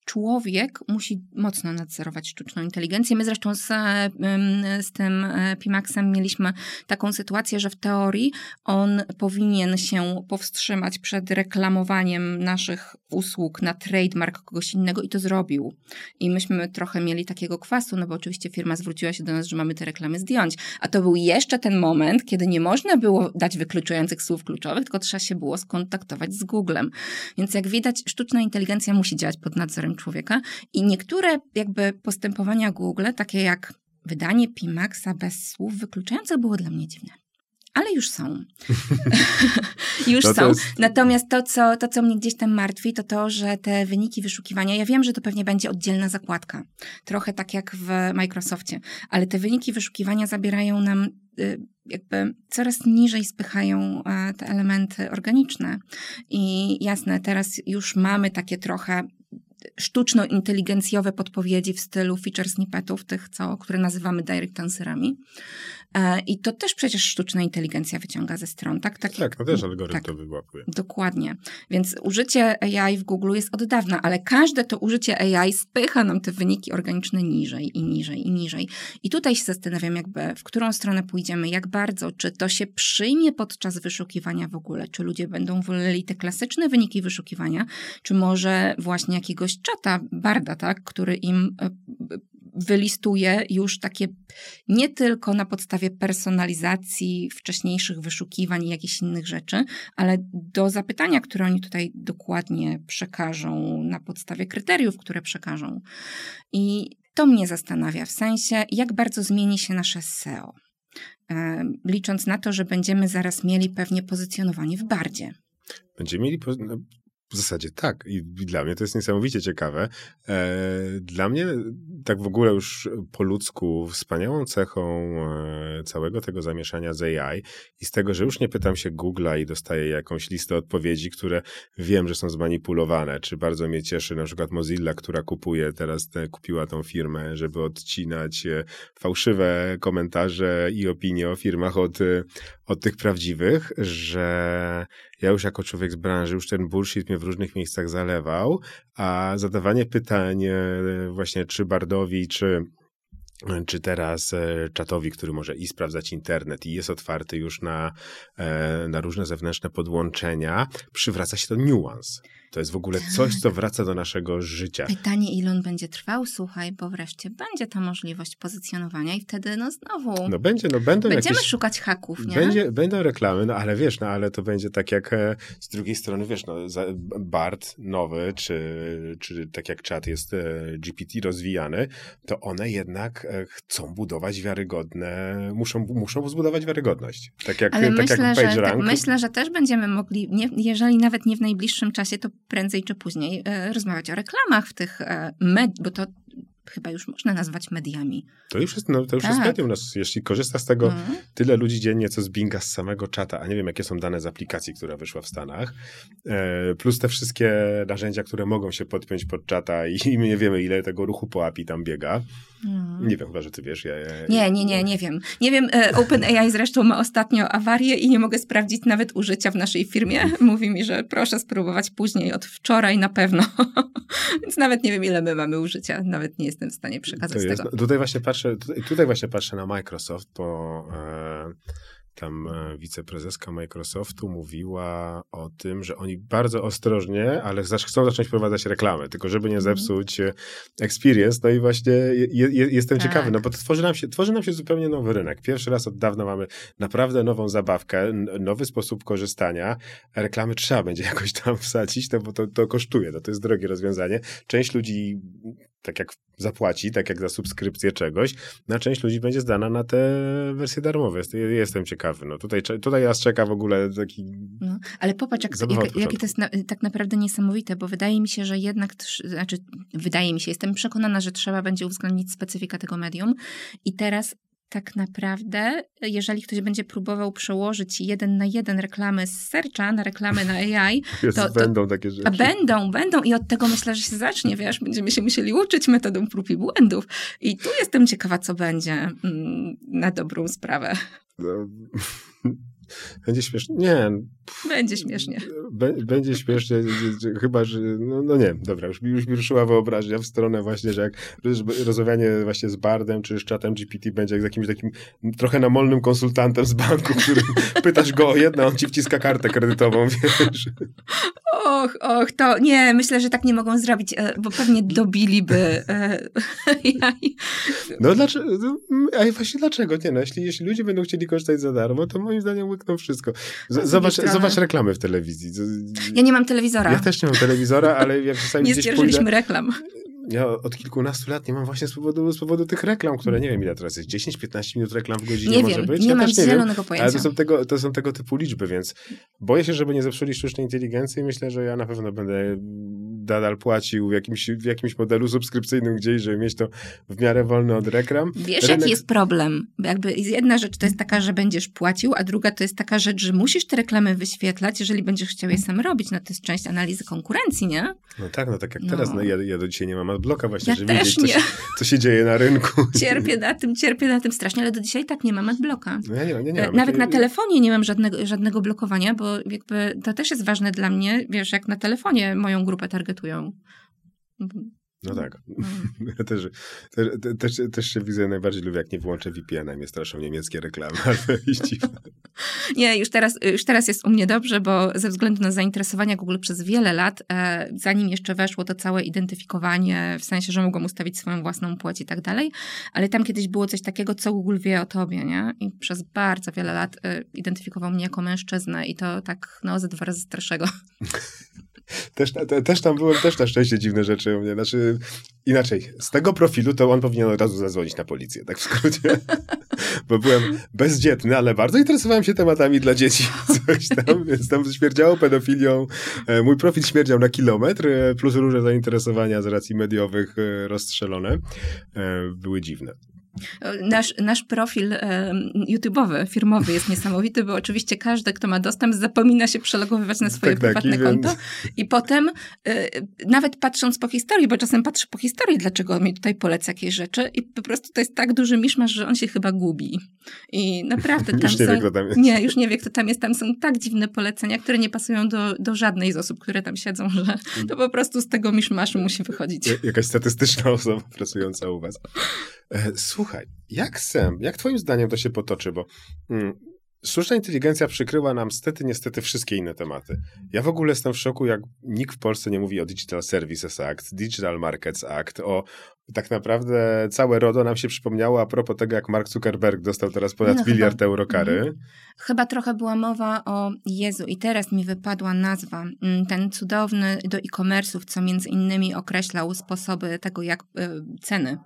człowiek musi mocno nadzorować sztuczną inteligencję. My zresztą z, z tym e, Pimaxem mieliśmy taką sytuację, że w teorii on powinien się powstrzymać przed reklamowaniem naszych usług na trademark kogoś innego i to zrobił. I myśmy trochę mieli takiego kwasu, no bo oczywiście firma zwróciła się do nas, że mamy te reklamy zdjąć. A to był jeszcze ten moment, kiedy nie można było dać wykluczających słów kluczowych, tylko trzeba się było skontaktować z Googlem. Więc jak widać, sztuczna inteligencja musi działać pod nadzorem człowieka i niektóre jakby postępowania Google, takie jak wydanie Pimaxa bez słów wykluczających było dla mnie dziwne ale już są. już no są. Jest... Natomiast to co, to, co mnie gdzieś tam martwi, to to, że te wyniki wyszukiwania, ja wiem, że to pewnie będzie oddzielna zakładka, trochę tak jak w Microsoftie, ale te wyniki wyszukiwania zabierają nam y, jakby coraz niżej spychają e, te elementy organiczne. I jasne, teraz już mamy takie trochę sztuczno-inteligencjowe podpowiedzi w stylu feature snippetów, tych, co, które nazywamy direct answerami. E, I to też przecież sztuczna inteligencja wyciąga ze stron, tak? Tak, tak no też algorytm tak, to wyłapuje. Dokładnie. Więc użycie AI w Google jest od dawna, ale każde to użycie AI spycha nam te wyniki organiczne niżej i niżej i niżej. I tutaj się zastanawiam jakby, w którą stronę pójdziemy, jak bardzo, czy to się przyjmie podczas wyszukiwania w ogóle, czy ludzie będą woleli te klasyczne wyniki wyszukiwania, czy może właśnie jakiegoś czata, barda, tak, który im e, wylistuje już takie nie tylko na podstawie personalizacji wcześniejszych wyszukiwań i jakichś innych rzeczy, ale do zapytania, które oni tutaj dokładnie przekażą, na podstawie kryteriów, które przekażą. I to mnie zastanawia, w sensie, jak bardzo zmieni się nasze SEO. E, licząc na to, że będziemy zaraz mieli pewnie pozycjonowanie w bardzie. Będziemy mieli no, w zasadzie tak. I dla mnie to jest niesamowicie ciekawe. E, dla mnie tak w ogóle już po ludzku wspaniałą cechą e, całego tego zamieszania z AI i z tego, że już nie pytam się Google'a i dostaję jakąś listę odpowiedzi, które wiem, że są zmanipulowane. Czy bardzo mnie cieszy na przykład Mozilla, która kupuje teraz, te, kupiła tą firmę, żeby odcinać e, fałszywe komentarze i opinie o firmach od, od tych prawdziwych, że ja już jako człowiek z branży, już ten bullshit mnie w różnych miejscach zalewał, a zadawanie pytań e, właśnie czy Bardowi, czy czy teraz e, czatowi, który może i sprawdzać internet i jest otwarty już na, e, na różne zewnętrzne podłączenia, przywraca się to niuans. To jest w ogóle coś, co wraca do naszego życia. Pytanie, ile on będzie trwał, słuchaj, bo wreszcie będzie ta możliwość pozycjonowania i wtedy no znowu no będzie, no będą będziemy jakieś, szukać haków, nie? Będzie, będą reklamy, no ale wiesz, no ale to będzie tak jak e, z drugiej strony, wiesz, no BART nowy, czy, czy tak jak czat jest e, GPT rozwijany, to one jednak e, chcą budować wiarygodne, muszą, muszą zbudować wiarygodność. Tak jak, ale tak myślę, jak że, tak, myślę, że też będziemy mogli, nie, jeżeli nawet nie w najbliższym czasie, to prędzej czy później e, rozmawiać o reklamach w tych e, med, bo to chyba już można nazwać mediami. To już jest, no, to już tak. jest medium. No, jeśli korzysta z tego mhm. tyle ludzi dziennie, co z Binga z samego czata, a nie wiem, jakie są dane z aplikacji, która wyszła w Stanach, e, plus te wszystkie narzędzia, które mogą się podpiąć pod czata i, nie wiemy, ile tego ruchu po API tam biega. Mhm. Nie wiem, chyba, że ty wiesz. Ja, ja, nie, nie, nie, nie wiem. Nie wiem, e, OpenAI zresztą ma ostatnio awarię i nie mogę sprawdzić nawet użycia w naszej firmie. Mówi mi, że proszę spróbować później, od wczoraj na pewno. Więc nawet nie wiem, ile my mamy użycia. Nawet nie jestem w stanie przekazać tego. Tutaj właśnie patrzę, tutaj, tutaj, właśnie patrzę na Microsoft, bo e, tam e, wiceprezeska Microsoftu mówiła o tym, że oni bardzo ostrożnie, ale chcą zacząć wprowadzać reklamy, tylko żeby nie mhm. zepsuć mm. experience. No i właśnie je, je, jestem tak. ciekawy, no bo to tworzy nam, się, tworzy nam się zupełnie nowy rynek. Pierwszy raz od dawna mamy naprawdę nową zabawkę, nowy sposób korzystania. Reklamy trzeba będzie jakoś tam wsadzić, no bo to, to kosztuje, no to jest drogie rozwiązanie. Część ludzi tak jak zapłaci, tak jak za subskrypcję czegoś, na część ludzi będzie zdana na te wersje darmowe. Jestem ciekawy. No tutaj, tutaj nas czeka w ogóle taki. No, ale popatrz, jak, jak, jakie to jest na, tak naprawdę niesamowite, bo wydaje mi się, że jednak, znaczy, wydaje mi się, jestem przekonana, że trzeba będzie uwzględnić specyfikę tego medium i teraz tak naprawdę, jeżeli ktoś będzie próbował przełożyć jeden na jeden reklamy z serca na reklamy na AI, to, to, będą takie rzeczy. Będą, będą i od tego myślę, że się zacznie, wiesz, będziemy się musieli uczyć metodą prób i błędów. I tu jestem ciekawa, co będzie mm, na dobrą sprawę. No, będzie śmieszne. Nie, Będzie śmiesznie. będzie śmiesznie, chyba, że, no, no, nie, dobra, już, już mi ruszyła wyobraźnia w stronę właśnie, że jak rozmawianie właśnie z Bardem czy z czatem GPT będzie jak z jakimś takim trochę namolnym konsultantem z banku, który pytasz go o jedno, on ci wciska kartę kredytową, wiesz. Och, och, to nie, myślę, że tak nie mogą zrobić, e, bo pewnie dobiliby. E, no dlaczego, no, a właśnie dlaczego? Nie, no, jeśli, jeśli ludzie będą chcieli korzystać za darmo, to moim zdaniem łykną wszystko. Z, zobacz, zobacz reklamy w telewizji. Ja nie mam telewizora. Ja też nie mam telewizora, ale jak czasami Nie pójdę, reklam. Ja od kilkunastu lat nie mam właśnie z powodu, z powodu tych reklam, które nie wiem ile teraz jest, 10-15 minut reklam w godzinie nie może wiem, być. Nie ja mam nie zielonego wiem, pojęcia. Ale to są, tego, to są tego typu liczby, więc boję się, żeby nie zepsuli sztucznej inteligencji. Myślę, że ja na pewno będę nadal płacił w jakimś, w jakimś modelu subskrypcyjnym gdzieś, żeby mieć to w miarę wolne od reklam. Wiesz, Rynek... jaki jest problem? Jakby jedna rzecz to jest taka, że będziesz płacił, a druga to jest taka rzecz, że musisz te reklamy wyświetlać, jeżeli będziesz chciał je sam robić. No to jest część analizy konkurencji, nie? No tak, no tak jak no. teraz. No, ja, ja do dzisiaj nie mam adblocka właśnie, ja żeby wiedzieć, co się, co się, dzieje na rynku. Cierpię na tym, cierpię na tym strasznie, ale do dzisiaj tak nie mam adblocka. No ja nie, nie, nie mam. Nawet na telefonie nie mam żadnego, żadnego blokowania, bo jakby to też jest ważne dla mnie, wiesz, jak na telefonie moją grupę No tak. Mm. Ja też, też, też, też się widzę, najbardziej lubię, jak nie włączę VPN-a i mnie straszą niemieckie reklamy. nie, już teraz, już teraz jest u mnie dobrze, bo ze względu na zainteresowania Google przez wiele lat, e, zanim jeszcze weszło to całe identyfikowanie, w sensie, że mogłam ustawić swoją własną płeć i tak dalej, ale tam kiedyś było coś takiego, co Google wie o tobie, nie? I przez bardzo wiele lat e, identyfikował mnie jako mężczyznę i to tak, no, ze dwa razy starszego. Też, te, też tam byłem, też na szczęście dziwne rzeczy u mnie. Znaczy, inaczej, z tego profilu to on powinien od razu zadzwonić na policję, tak w skrócie. Bo byłem bezdzietny, ale bardzo interesowałem się tematami dla dzieci. Coś tam, więc tam śmierdziało pedofilią. E, mój profil śmierdział na kilometr, e, plus różne zainteresowania z racji mediowych e, rozstrzelone. Były dziwne. Nasz, nasz profil YouTube'owy, firmowy jest niesamowity, bo oczywiście każdy, kto ma dostęp, zapomina się przelogowywać na swoje tak, prywatne tak, konto. Więc... I potem, e, nawet patrząc po historii, bo czasem patrzę po historii, dlaczego on mi tutaj poleca jakieś rzeczy, i po prostu to jest tak duży miszmasz, że on się chyba gubi. I naprawdę tam już nie są... Wie, kto tam jest. Nie, już nie wie, kto tam jest. Tam są tak dziwne polecenia, które nie pasują do, do żadnej z osób, które tam siedzą, że to po prostu z tego miszmaszu musi wychodzić. Jakaś statystyczna osoba pracująca u was. E, słuchaj, jak sem, jak twoim zdaniem to się potoczy, bo mm, sztuczna inteligencja przykryła nam stety, niestety wszystkie inne tematy. Ja w ogóle jestem w szoku, jak nikt w Polsce nie mówi o Digital Services Act, Digital Markets Act, o tak naprawdę całe RODO nam się przypomniało a propos tego, jak Mark Zuckerberg dostał teraz ponad no, miliard chyba, euro kary. Mhm. Chyba trochę była mowa o Jezu i teraz mi wypadła nazwa. Mm, ten cudowny do e-commerce'ów, co między innymi określał sposoby tego, jak y, ceny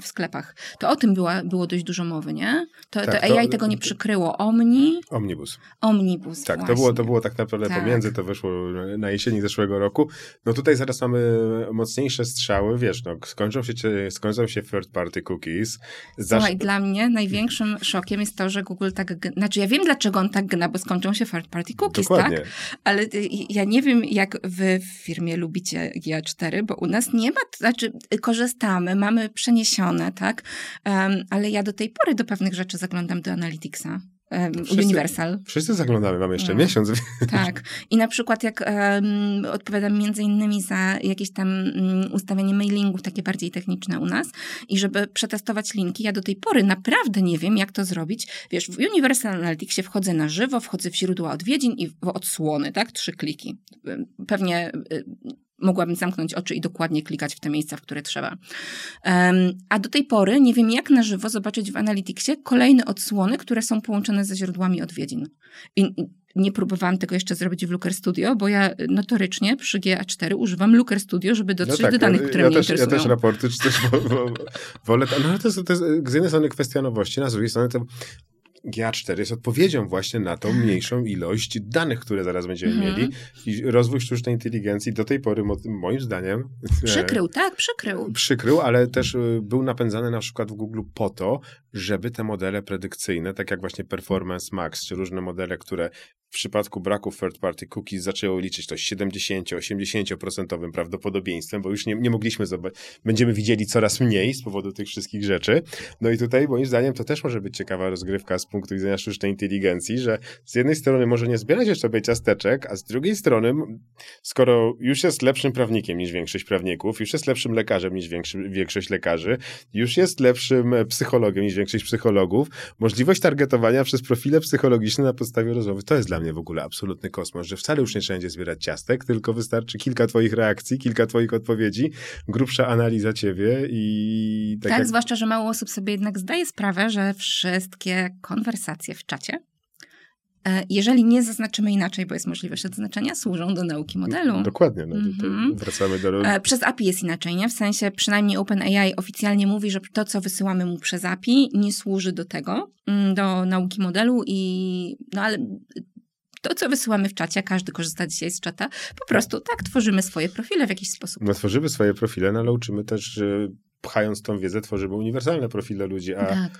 w sklepach. To o tym była, było dość dużo mowy, nie? To, tak, to AI to, tego nie przykryło. Omni? Omnibus. Omnibus, Tak, to było, to było tak naprawdę tak. pomiędzy, to wyszło na jesieni zeszłego roku. No tutaj zaraz mamy mocniejsze strzały, wiesz, no skończą się, skończą się third party cookies. Słuchaj, dla mnie największym szokiem jest to, że Google tak, znaczy ja wiem dlaczego on tak gna, bo skończą się third party cookies, Dokładnie. tak? Ale y, ja nie wiem jak wy w firmie lubicie GA4, bo u nas nie ma, znaczy korzystamy mamy, mamy przeniesione, tak? Um, ale ja do tej pory do pewnych rzeczy zaglądam do Analyticsa. Wszyscy, Universal. Wszyscy zaglądamy, mamy jeszcze no. miesiąc. Tak. I na przykład jak um, odpowiadam między innymi za jakieś tam um, ustawianie mailingów, takie bardziej techniczne u nas i żeby przetestować linki, ja do tej pory naprawdę nie wiem, jak to zrobić. Wiesz, w Universal Analyticsie wchodzę na żywo, wchodzę w źródła odwiedzin i w odsłony, tak? Trzy kliki. Pewnie y, mogłabym zamknąć oczy i dokładnie klikać w te miejsca, w które trzeba. Um, a do tej pory nie wiem, jak na żywo zobaczyć w Analyticsie kolejne odsłony, które są połączone ze źródłami odwiedzin. I nie próbowałam tego jeszcze zrobić w Looker Studio, bo ja notorycznie przy GA4 używam Looker Studio, żeby dotrzeć no tak, do danych, które ja mnie też, interesują. Ja też raporty czy coś wolę. No ale to jest, to jest z jednej strony kwestia nowości, a z drugiej strony to GA4 jest odpowiedzią właśnie na tą mniejszą ilość danych, które zaraz będziemy mhm. mieli i rozwój sztucznej inteligencji do tej pory moim zdaniem e, przykrył, tak, przykrył. Przykrył, ale też e, był napędzany na przykład w Google po to, żeby te modele predykcyjne, tak jak właśnie Performance Max, czy różne modele, które w przypadku braku third party cookies zaczęło liczyć to 70-80% prawdopodobieństwem, bo już nie, nie mogliśmy zobaczyć, będziemy widzieli coraz mniej z powodu tych wszystkich rzeczy. No i tutaj moim zdaniem to też może być ciekawa rozgrywka z punktu widzenia sztucznej inteligencji, że z jednej strony może nie zbierać jeszcze sobie ciasteczek, a z drugiej strony, skoro już jest lepszym prawnikiem niż większość prawników, już jest lepszym lekarzem niż większość lekarzy, już jest lepszym psychologiem niż większość psychologów, możliwość targetowania przez profile psychologiczne na podstawie rozmowy, to jest dla mnie w ogóle absolutny kosmos, że wcale już nie trzeba będzie zbierać ciastek, tylko wystarczy kilka twoich reakcji, kilka twoich odpowiedzi, grubsza analiza ciebie i... Tak, tak jak... zwłaszcza, że mało osób sobie jednak zdaje sprawę, że wszystkie konwersacje w czacie jeżeli nie zaznaczymy inaczej, bo jest możliwość odznaczenia, służą do nauki modelu. Dokładnie, no, mm-hmm. wracamy do... E, przez API jest inaczej, nie? W sensie przynajmniej OpenAI oficjalnie mówi, że to, co wysyłamy mu przez API, nie służy do tego, mm, do nauki modelu i no ale to, co wysyłamy w czacie, każdy korzysta dzisiaj z czata, po prostu tak tworzymy swoje profile w jakiś sposób. No tworzymy swoje profile, no ale uczymy też, że pchając tą wiedzę, tworzymy uniwersalne profile ludzi, a tak.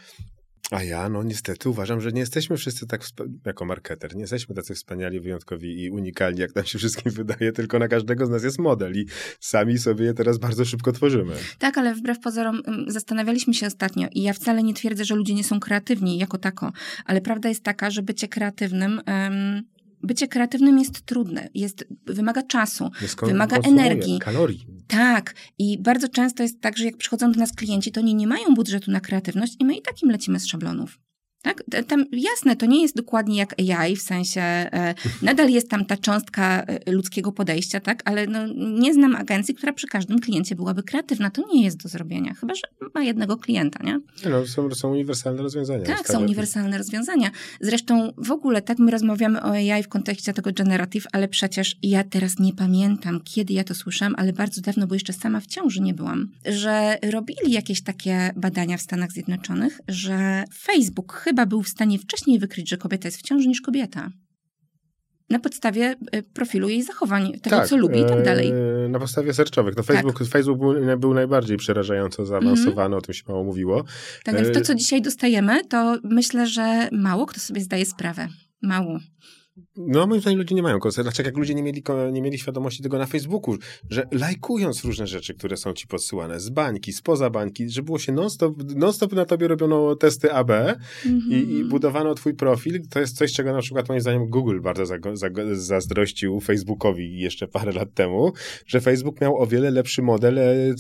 A ja, no niestety uważam, że nie jesteśmy wszyscy tak, jako marketer, nie jesteśmy tacy wspaniali, wyjątkowi i unikalni, jak nam się wszystkim wydaje, tylko na każdego z nas jest model i sami sobie je teraz bardzo szybko tworzymy. Tak, ale wbrew pozorom zastanawialiśmy się ostatnio i ja wcale nie twierdzę, że ludzie nie są kreatywni jako tako, ale prawda jest taka, że bycie kreatywnym... Um, bycie kreatywnym jest trudne, jest, wymaga czasu, wymaga energii. Kalorii. Tak. I bardzo często jest tak, że jak przychodzą do nas klienci, to oni nie mają budżetu na kreatywność i my i takim lecimy z szablonów. Tak? Tam, jasne, to nie jest dokładnie jak AI, w sensie e, nadal jest tam ta cząstka e, ludzkiego podejścia, tak? ale no, nie znam agencji, która przy każdym kliencie byłaby kreatywna. To nie jest do zrobienia, chyba że ma jednego klienta. Nie? No, są, są uniwersalne rozwiązania. Tak, są uniwersalne rozwiązania. Zresztą w ogóle tak my rozmawiamy o AI w kontekście tego generative, ale przecież ja teraz nie pamiętam, kiedy ja to słyszałam, ale bardzo dawno, bo jeszcze sama w ciąży nie byłam, że robili jakieś takie badania w Stanach Zjednoczonych, że Facebook chyba chyba był w stanie wcześniej wykryć, że kobieta jest w ciąży niż kobieta. Na podstawie e, profilu jej zachowań, tego tak, co lubi i tak dalej. E, na podstawie serczowych. No Facebook, tak. Facebook był, był, najbardziej przerażająco zaawansowany, mm -hmm. o tym się mało mówiło. Tak więc to, e, co dzisiaj dostajemy, to myślę, że mało kto sobie zdaje sprawę. Mało. No, moim zdaniem ludzie nie mają koncepcji. Dlaczego jak ludzie nie mieli, nie mieli świadomości tego na Facebooku, że lajkując różne rzeczy, które są ci podsyłane z bańki, spoza bańki, że było się non-stop, non-stop na tobie robiono testy AB mm -hmm. i, i, mhm. budowano twój profil, to jest coś, czego na przykład moim zdaniem Google bardzo za, za, zazdrościł Facebookowi jeszcze parę lat temu, że Facebook miał o wiele lepszy model e,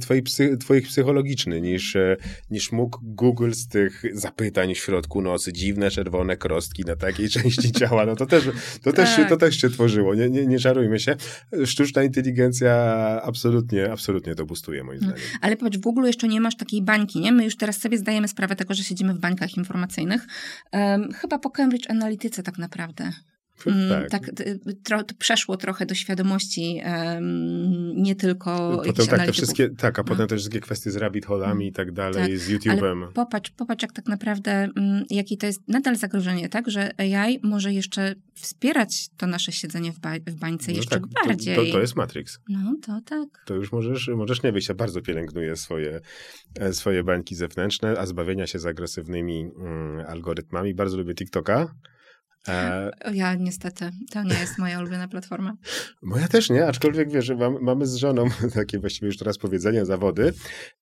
twoi, psy, twoich psychologiczny niż, e, niż mógł Google z tych zapytań w środku nocy, dziwne czerwone krostki na takiej części ciała no to też, to, tak. też, się, to tak. też się tworzyło, nie, nie, nie żarujmy się. Sztuczna inteligencja absolutnie, absolutnie to boostuje moim zdaniem. Ale popatrz, w ogóle jeszcze nie masz takiej bańki, nie? My już teraz sobie zdajemy sprawę tego, że siedzimy w bańkach informacyjnych. Um, chyba po Cambridge Analytyce tak naprawdę. Mm, tak, tak tro, przeszło trochę do świadomości um, nie tylko potem tak, te wszystkie, tak, a no. potem te wszystkie kwestie z rabbit holami i tak dalej, tak, z YouTube'em. Ale popatrz, popatrz, jak tak naprawdę, um, jakie to jest nadal zagrożenie, tak, że AI może jeszcze wspierać to nasze siedzenie w, ba w bańce no jeszcze tak, bardziej. To, to, to, jest Matrix. No, to tak. To już możesz, możesz nie wyjść. Ja bardzo pielęgnuję swoje, e, swoje bańki zewnętrzne, a zbawienia się z agresywnymi mm, algorytmami. Bardzo lubię TikToka. E... Ja niestety, to nie jest moja ulubiona platforma. Moja też nie, aczkolwiek wiesz, mam, mamy z żoną takie właściwie już teraz powiedzenia, zawody,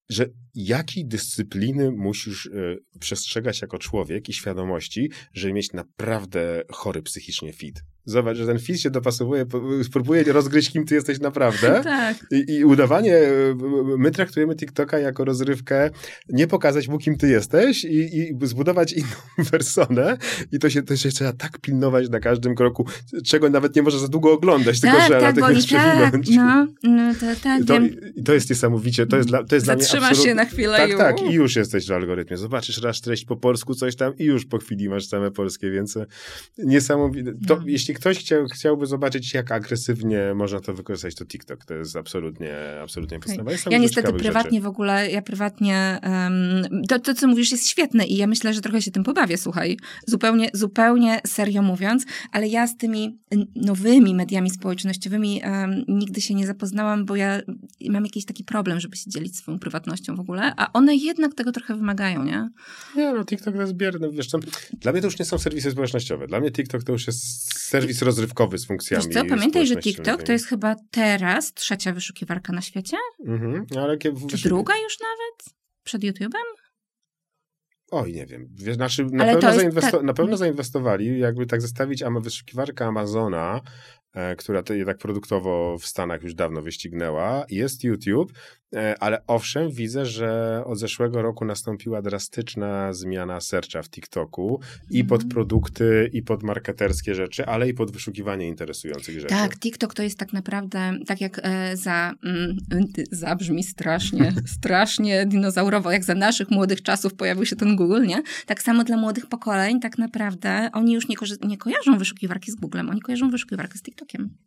że jakiej dyscypliny musisz y, przestrzegać jako człowiek i świadomości, żeby mieć naprawdę chory psychicznie fit. Zobacz, że ten fit się dopasowuje, spróbuje rozgryźć, kim ty jesteś naprawdę. tak. I, I, udawanie, e, my traktujemy TikToka jako rozrywkę, nie pokazać mu, kim ty jesteś i, i zbudować inną personę. I to się, to się trzeba tak pilnować na każdym kroku, czego nawet nie można za długo oglądać, tak, tylko że tak, natychmiast przewinąć. Tak, no, no to, tak, to, to jest niesamowicie, to jest dla, to jest dla mnie absolutnie... się na chwilę Tak, i... tak, i już jesteś w algorytmie. Zobaczysz raz treść po polsku, coś tam i już po chwili masz same polskie, więc e, niesamowite. To, no. Jeśli ktoś chciał, chciałby zobaczyć, jak agresywnie można to wykorzystać, to TikTok to jest absolutnie, absolutnie podstawowe. Okay. Ja niestety prywatnie rzeczy. w ogóle, ja prywatnie, um, to, to co mówisz jest świetne i ja myślę, że trochę się tym pobawię, słuchaj, zupełnie, zupełnie serio mówiąc, ale ja z tymi nowymi mediami społecznościowymi um, nigdy się nie zapoznałam, bo ja mam jakiś taki problem, żeby się dzielić swoją prywatnością w ogóle, a one jednak tego trochę wymagają, nie? Nie, no TikTok to jest bierny, wiesz co, dla mnie to już nie są serwisy społecznościowe, dla mnie TikTok to już jest serwis rozrywkowy z funkcjami Wiesz co, pamiętaj, że TikTok to jest chyba teraz trzecia wyszukiwarka na świecie? Mhm, ale Czy druga już nawet? Przed YouTube'em? Oj, nie wiem. Znaczy, na, pewno zainwesto- tak. na pewno zainwestowali, jakby tak zestawić ama wyszukiwarkę Amazona E, która to jednak produktowo w Stanach już dawno wyścignęła. Jest YouTube, ale owszem, widzę, że od zeszłego roku nastąpiła drastyczna zmiana searcha w TikToku i pod mhm. produkty, i pod marketerskie rzeczy, ale i pod wyszukiwanie interesujących rzeczy. Tak, TikTok to jest tak naprawdę, tak jak e, za, mm, zabrzmi strasznie, strasznie dinozaurowo, jak za naszych młodych czasów pojawił się ten Google, nie? Tak samo dla młodych pokoleń tak naprawdę oni już nie, nie kojarzą wyszukiwarki z Googlem, oni kojarzą wyszukiwarkę z TikTokiem.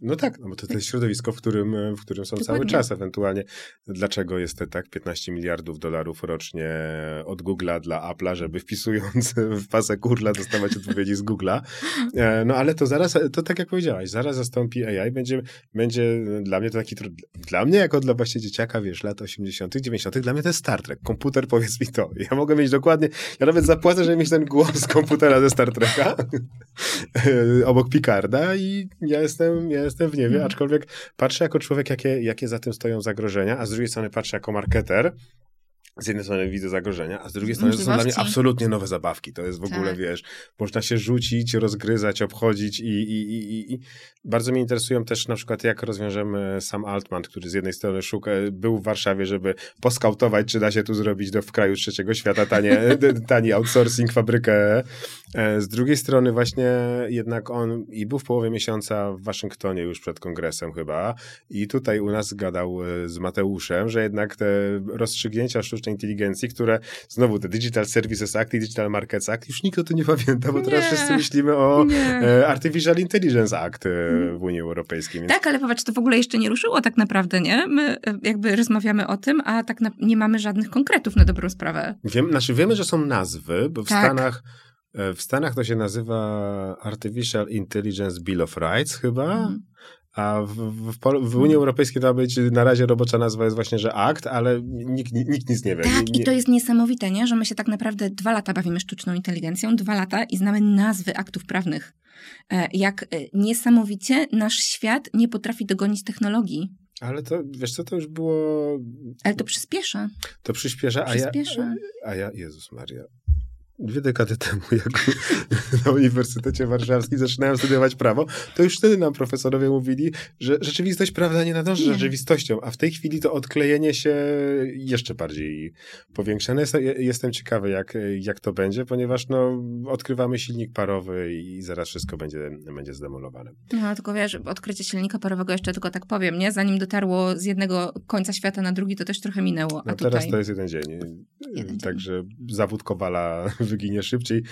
No tak, no bo to, to jest środowisko, w którym, w którym są Dokładnie. cały czas ewentualnie. Dlaczego jest te tak 15 miliardów dolarów rocznie od Google'a dla Apple'a, żeby wpisując w pasek urla dostawać odpowiedzi z Google'a. E, no ale to zaraz, to tak jak powiedziałaś, zaraz zastąpi AI, będzie, będzie dla mnie to taki, dla mnie jako dla właśnie dzieciaka, wiesz, lat 80 90 dla mnie to jest Star Trek. Komputer, powiedz mi to. Ja mogę mieć dokładnie, ja nawet zapłacę, żeby mieć ten głos komputera ze Star Treka e, obok Picarda i ja jestem, ja jestem w niebie, mm. aczkolwiek patrzę jako człowiek, jakie, jakie za tym stoją zagrożenia, a z drugiej strony patrzę jako marketer, z jednej strony widzę zagrożenia, a z drugiej strony to są dla mnie absolutnie nowe zabawki. To jest w ogóle, tak. wiesz, można się rzucić, rozgryzać, obchodzić i, i, i, i, bardzo mnie interesują też na przykład jak rozwiążemy Sam Altman, który z jednej strony szuka, był w Warszawie, żeby poskautować, czy da się tu zrobić do, w kraju trzeciego świata tanie, tani outsourcing, fabrykę. E, z drugiej strony właśnie jednak on i był w połowie miesiąca w Waszyngtonie już przed kongresem chyba i tutaj u nas gadał e, z Mateuszem, że jednak te rozstrzygnięcia sztucznej inteligencji, które znowu te Digital Services Act i Digital Markets Act, już nikt o tym nie pamięta, bo nie, teraz wszyscy myślimy o nie. E, Artificial Intelligence Act e, w Unii Europejskiej. Więc... Tak, ale popatrz, to w ogóle jeszcze nie ruszyło tak naprawdę, nie? My e, jakby rozmawiamy o tym, a tak na, nie mamy żadnych konkretów na dobrą sprawę. Wiem, znaczy wiemy, że są nazwy, bo w tak. Stanach w Stanach to się nazywa Artificial Intelligence Bill of Rights chyba. Mhm. A w, w, w, Unii Europejskiej to ma być na razie robocza nazwa jest właśnie, że akt, ale nikt, nikt nic nie wie. Tak, nie, i to jest niesamowite, nie? że my się tak naprawdę dwa lata bawimy sztuczną inteligencją, dwa lata i znamy nazwy aktów prawnych. E, jak e, niesamowicie nasz świat nie potrafi dogonić technologii. Ale to, wiesz co, to już było... Ale to przyspiesza. To przyspiesza, a przyspiesza. ja... A ja, Jezus Maria, dwie dekady temu, jak na Uniwersytecie Warszawskim zaczynałem studiować prawo, to już wtedy nam profesorowie mówili, że rzeczywistość prawda nie nadąży nie. rzeczywistością, a w tej chwili to odklejenie się jeszcze bardziej powiększane. Jestem ciekawy, jak, jak to będzie, ponieważ no, odkrywamy silnik parowy i zaraz wszystko będzie, będzie zdemolowane. No, tylko wiesz, odkrycie silnika parowego jeszcze tylko tak powiem, nie? Zanim dotarło z jednego końca świata na drugi, to też trochę minęło. A no, teraz to jest jeden dzień. Jeden Także dzień. zawód Kowala wyginie szybciej,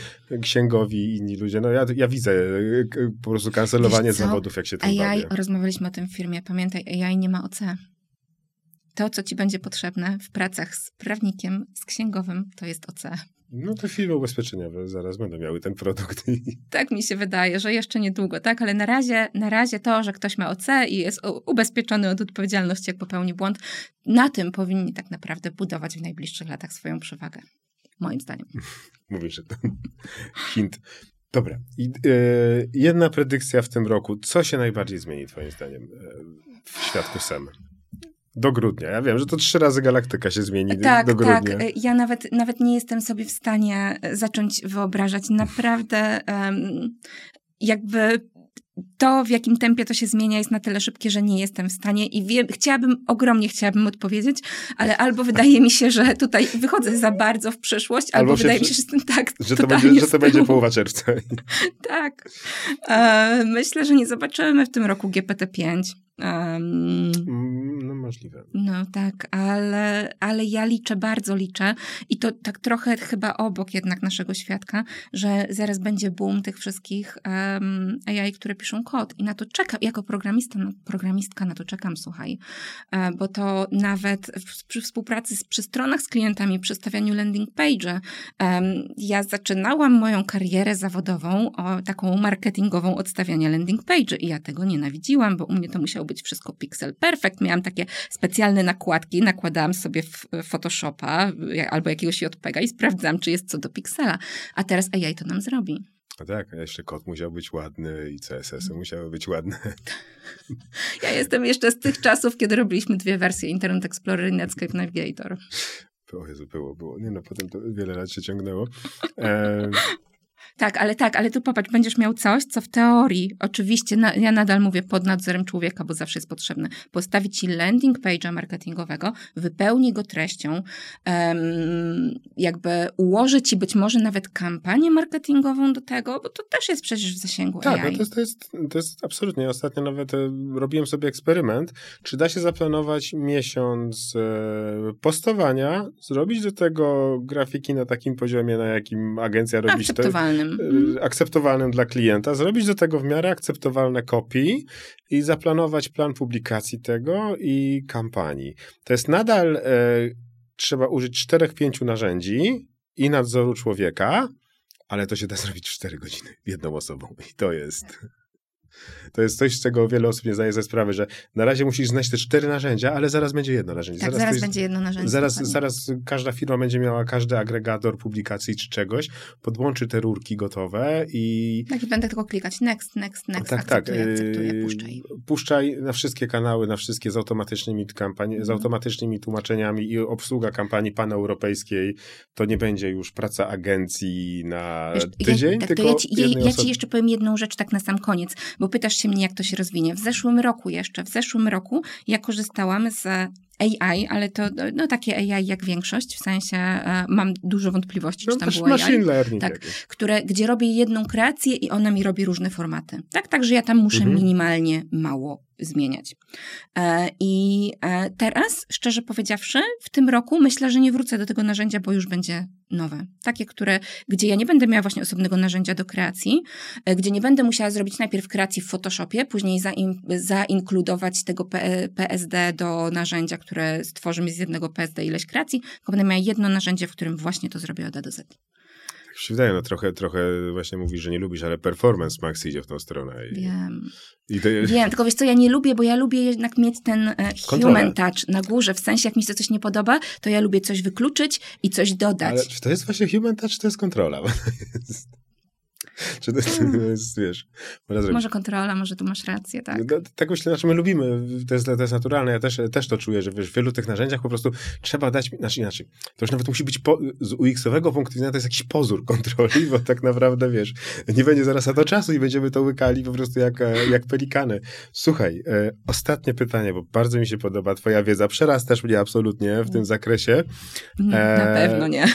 księgowi i inni ludzie. No ja, ja widzę e, po prostu kancelowanie zawodów, jak się to AI, bawię. rozmawialiśmy o tym w firmie, pamiętaj, AI nie ma OC. To, co ci będzie potrzebne w pracach z prawnikiem, z księgowym, to jest OC. No to firmy ubezpieczeniowe zaraz będą miały ten produkt. Tak mi się wydaje, że jeszcze niedługo, tak? Ale na razie, na razie to, że ktoś ma OC i jest ubezpieczony od odpowiedzialności, jak popełni błąd, na tym powinni tak naprawdę budować w najbliższych latach swoją przewagę moim zdaniem. Mówisz, że to hint. Dobra. I, e, jedna predykcja w tym roku. Co się najbardziej zmieni, Twoim zdaniem, e, w świadku SEM? Do grudnia. Ja wiem, że to trzy razy galaktyka się zmieni tak, do grudnia. Tak, ja nawet, nawet nie jestem sobie w stanie zacząć wyobrażać. Naprawdę um, jakby to, w jakim tempie to się zmienia, jest na tyle szybkie, że nie jestem w stanie i wiem, chciałabym, ogromnie chciałabym odpowiedzieć, ale albo wydaje mi się, że tutaj wychodzę za bardzo w przyszłość, albo, albo wydaje mi się, że jestem tak Że to, będzie, że to będzie połowa czerwca. tak. E, myślę, że nie zobaczymy w tym roku GPT-5. Um, możliwe. No tak, ale, ale ja liczę, bardzo liczę i to tak trochę chyba obok jednak naszego świadka, że zaraz będzie boom tych wszystkich um, AI, które piszą kod i na to czekam, jako programista, no, programistka na to czekam, słuchaj, e, bo to nawet w, przy współpracy z, przy stronach z klientami, przy stawianiu landing page, um, ja zaczynałam moją karierę zawodową o taką marketingową odstawiania landing page i ja tego nienawidziłam, bo u mnie to musiało być wszystko pixel perfect. Miałam takie specjalne nakładki, nakładałam sobie w Photoshopa albo jakiegoś JPEGa i sprawdzam, czy jest co do piksela. A teraz AI to nam zrobi. A tak, a jeszcze kod musiał być ładny i CSS-y musiały być ładne. Ja jestem jeszcze z tych czasów, kiedy robiliśmy dwie wersje Internet Explorer i Netscape Navigator. O Jezu, było, było. Nie no, potem to wiele lat się ciągnęło. E, tak, ale tak, ale tu popatrz, będziesz miał coś, co w teorii, oczywiście, na, ja nadal mówię pod nadzorem człowieka, bo zawsze jest potrzebne, postawić ci landing page'a marketingowego, wypełni go treścią, um, jakby ułoży ci być może nawet kampanię marketingową do tego, bo to też jest przecież w zasięgu tak, AI. Tak, to, jest, to, jest, to jest absolutnie. Ostatnio nawet e, robiłem sobie eksperyment, czy da się zaplanować miesiąc e, postowania, zrobić do tego grafiki na takim poziomie, na jakim agencja robi to akceptowalnym. Y, akceptowalnym dla klienta, zrobić do tego w miarę akceptowalne kopii i zaplanować plan publikacji tego i kampanii. To jest nadal, e, trzeba użyć czterech, pięciu narzędzi i nadzoru człowieka, ale to się da zrobić w 4 godziny jedną osobą i to jest... To jest coś, z czego wiele osób nie zdaje sobie sprawy, że na razie musisz znać te cztery narzędzia, ale zaraz będzie jedno narzędzie. Tak, zaraz, zaraz będzie jedno narzędzie. Zaraz, zaraz każda firma będzie miała każdy agregator publikacji czy czegoś, podłączy te rurki gotowe i... Tak, i będę tylko klikać next, next, next, tak, akceptuję, tak. akceptuję, puszczaj. Puszczaj na wszystkie kanały, na wszystkie z automatycznymi, kampanii, z mhm. automatycznymi tłumaczeniami i obsługa kampanii paneuropejskiej. To nie będzie już praca agencji na Wiesz, tydzień, ja, tak, tylko ja ci, ja, ja ci jeszcze powiem jedną rzecz tak na sam koniec, bo pytasz się mnie, jak to się rozwinie. W zeszłym roku jeszcze, w zeszłym roku ja korzystałam z AI, ale to no, takie AI jak większość, w sensie e, mam dużo wątpliwości, no, czy tam było machine AI. Learning tak, które, gdzie robię jedną kreację i ona mi robi różne formaty. Tak, także ja tam muszę mhm. minimalnie mało zmieniać. E, I e, teraz, szczerze powiedziawszy, w tym roku myślę, że nie wrócę do tego narzędzia, bo już będzie nowe. Takie, które, gdzie ja nie będę miała właśnie osobnego narzędzia do kreacji, e, gdzie nie będę musiała zrobić najpierw kreacji w Photoshopie, później zain, zainkludować tego PSD do narzędzia, które stworzy mi z jednego PSD ileś kreacji, tylko będę miała jedno narzędzie, w którym właśnie to zrobię od A do Z się wydaje, no trochę, trochę właśnie mówisz, że nie lubisz, ale performance Max idzie w tą stronę. I, Wiem. I to... Wiem, tylko wiesz co, ja nie lubię, bo ja lubię jednak mieć ten e, human touch na górze, w sensie jak mi się coś nie podoba, to ja lubię coś wykluczyć i coś dodać. Ale czy to jest właśnie human touch, czy to jest kontrola? Czy to, to jest, wiesz... Może kontrola, może tu masz rację, tak? No, tak myślę, znaczy my lubimy, to jest, to jest naturalne, ja też, też to czuję, że wiesz, w wielu tych narzędziach po prostu trzeba dać, znaczy inaczej, to już nawet musi być po, z UX-owego punktu widzenia, to jest jakiś pozór kontroli, bo tak naprawdę, wiesz, nie będzie zaraz na to czasu i będziemy to łykali po prostu jak, jak pelikany. Słuchaj, e, ostatnie pytanie, bo bardzo mi się podoba twoja wiedza, przerastasz mnie absolutnie w tym zakresie. E, na pewno nie.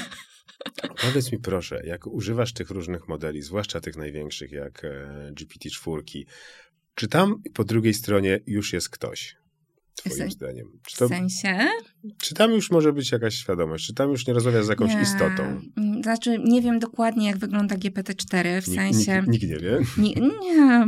Powiedz mi proszę, jak używasz tych różnych modeli, zwłaszcza tych największych jak e, GPT-4, czy tam po drugiej stronie już jest ktoś? Twoim zdaniem. Czy to, w sensie? Czy tam już może być jakaś świadomość? Czy tam już nie rozmawiasz z jakąś nie. istotą? Znaczy, nie wiem dokładnie, jak wygląda GPT-4, w sensie... Nikt, nikt nie wie? Nie, nie,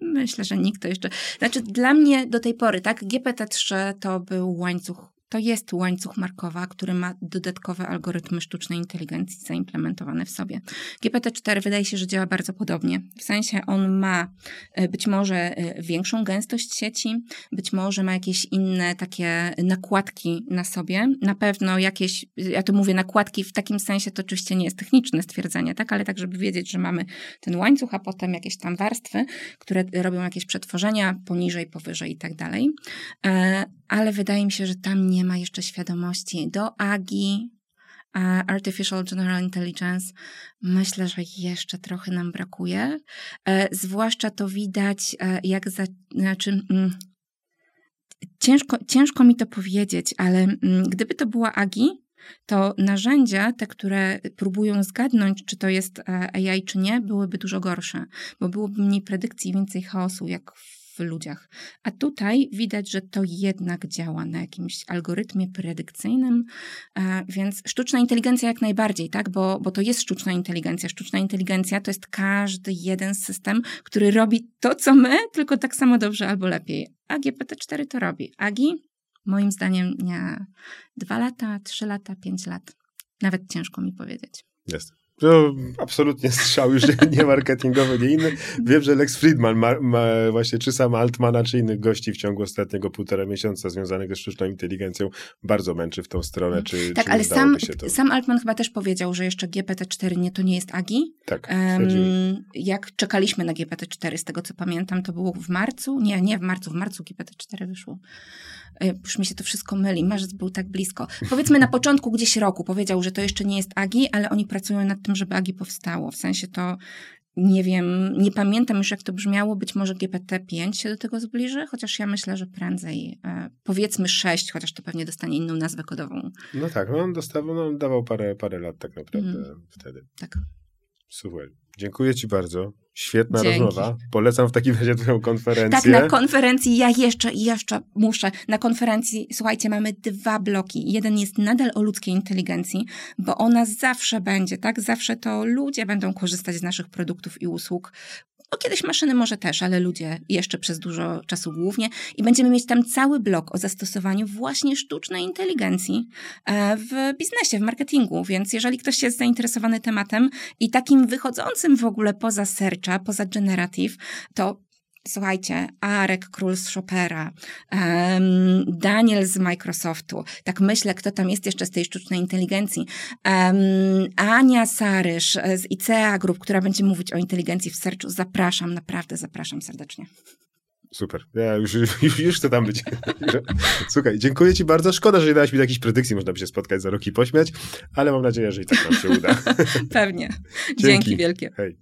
myślę, że nikt to jeszcze... Znaczy, dla mnie do tej pory, tak, GPT-3 to był łańcuch to jest łańcuch markowa, który ma dodatkowe algorytmy sztucznej inteligencji zaimplementowane w sobie. GPT-4 wydaje się, że działa bardzo podobnie. W sensie on ma e, być może e, większą gęstość sieci, być może ma jakieś inne takie nakładki na sobie. Na pewno jakieś, ja tu mówię nakładki w takim sensie, to oczywiście nie jest techniczne stwierdzenie, tak, ale tak, żeby wiedzieć, że mamy ten łańcuch, a potem jakieś tam warstwy, które robią jakieś przetworzenia poniżej, powyżej i tak dalej. Ale wydaje mi się, że tam nie ma jeszcze świadomości. Do AGI, Artificial General Intelligence, myślę, że jeszcze trochę nam brakuje. E, zwłaszcza to widać, e, jak za, znaczy, mm, ciężko, ciężko mi to powiedzieć, ale mm, gdyby to była AGI, to narzędzia, te, które próbują zgadnąć, czy to jest e, AI, czy nie, byłyby dużo gorsze, bo byłoby mniej predykcji, więcej chaosu, jak w w ludziach. A tutaj widać, że to jednak działa na jakimś algorytmie predykcyjnym, e, więc sztuczna inteligencja jak najbardziej, tak? Bo, bo to jest sztuczna inteligencja. Sztuczna inteligencja to jest każdy jeden system, który robi to, co my, tylko tak samo dobrze albo lepiej. A GPT-4 to robi. AGI, moim zdaniem, nie. Dwa lata, trzy lata, pięć lat. Nawet ciężko mi powiedzieć. Jest. To absolutnie strzał już nie marketingowy, nie inny. Wiem, że Lex Friedman ma, ma właśnie czy sam Altmana, czy innych gości w ciągu ostatniego półtora miesiąca związanych ze sztuczną inteligencją bardzo męczy w tą stronę, czy Tak, czy ale sam, to... sam Altman chyba też powiedział, że jeszcze GPT-4 nie, to nie jest AGI. Tak, um, Jak czekaliśmy na GPT-4, z tego co pamiętam, to było w marcu? Nie, nie w marcu, w marcu GPT-4 wyszło. E, już mi się to wszystko myli, marzec był tak blisko. Powiedzmy na początku gdzieś roku powiedział, że to jeszcze nie jest AGI, ale oni pracują nad tym, żeby AGI powstało. W sensie to nie wiem, nie pamiętam już jak to brzmiało, być może GPT-5 się do tego zbliży, chociaż ja myślę, że prędzej, e, powiedzmy 6, chociaż to pewnie dostanie inną nazwę kodową. No tak, no on dostawał, no, dawał parę, parę lat tak naprawdę mm. wtedy. Tak. Super. Dziękuję Ci bardzo. Świetna Dzięki. rozmowa. Polecam w takim razie Twoją konferencję. Tak, na konferencji ja jeszcze, jeszcze muszę. Na konferencji, słuchajcie, mamy dwa bloki. Jeden jest nadal o ludzkiej inteligencji, bo ona zawsze będzie, tak? Zawsze to ludzie będą korzystać z naszych produktów i usług. No kiedyś maszyny może też, ale ludzie jeszcze przez dużo czasu głównie. I będziemy mieć tam cały blok o zastosowaniu właśnie sztucznej inteligencji e, w biznesie, w marketingu. Więc jeżeli ktoś jest zainteresowany tematem i takim wychodzącym w ogóle poza searcha, poza generative, to Słuchajcie, Arek Król z Chopera, um, Daniel z Microsoftu, tak myślę, kto tam jest jeszcze z tej sztucznej inteligencji, um, Ania Sarysz z ICEA Group, która będzie mówić o inteligencji w sercu. Zapraszam, naprawdę zapraszam serdecznie. Super. Ja już, już, już chcę tam być. Słuchaj, dziękuję Ci bardzo. Szkoda, że nie dałeś mi jakiejś predykcji. Można by się spotkać za rok i pośmiać, ale mam nadzieję, że i tak nam się uda. Pewnie. Dzięki, Dzięki wielkie. Hej.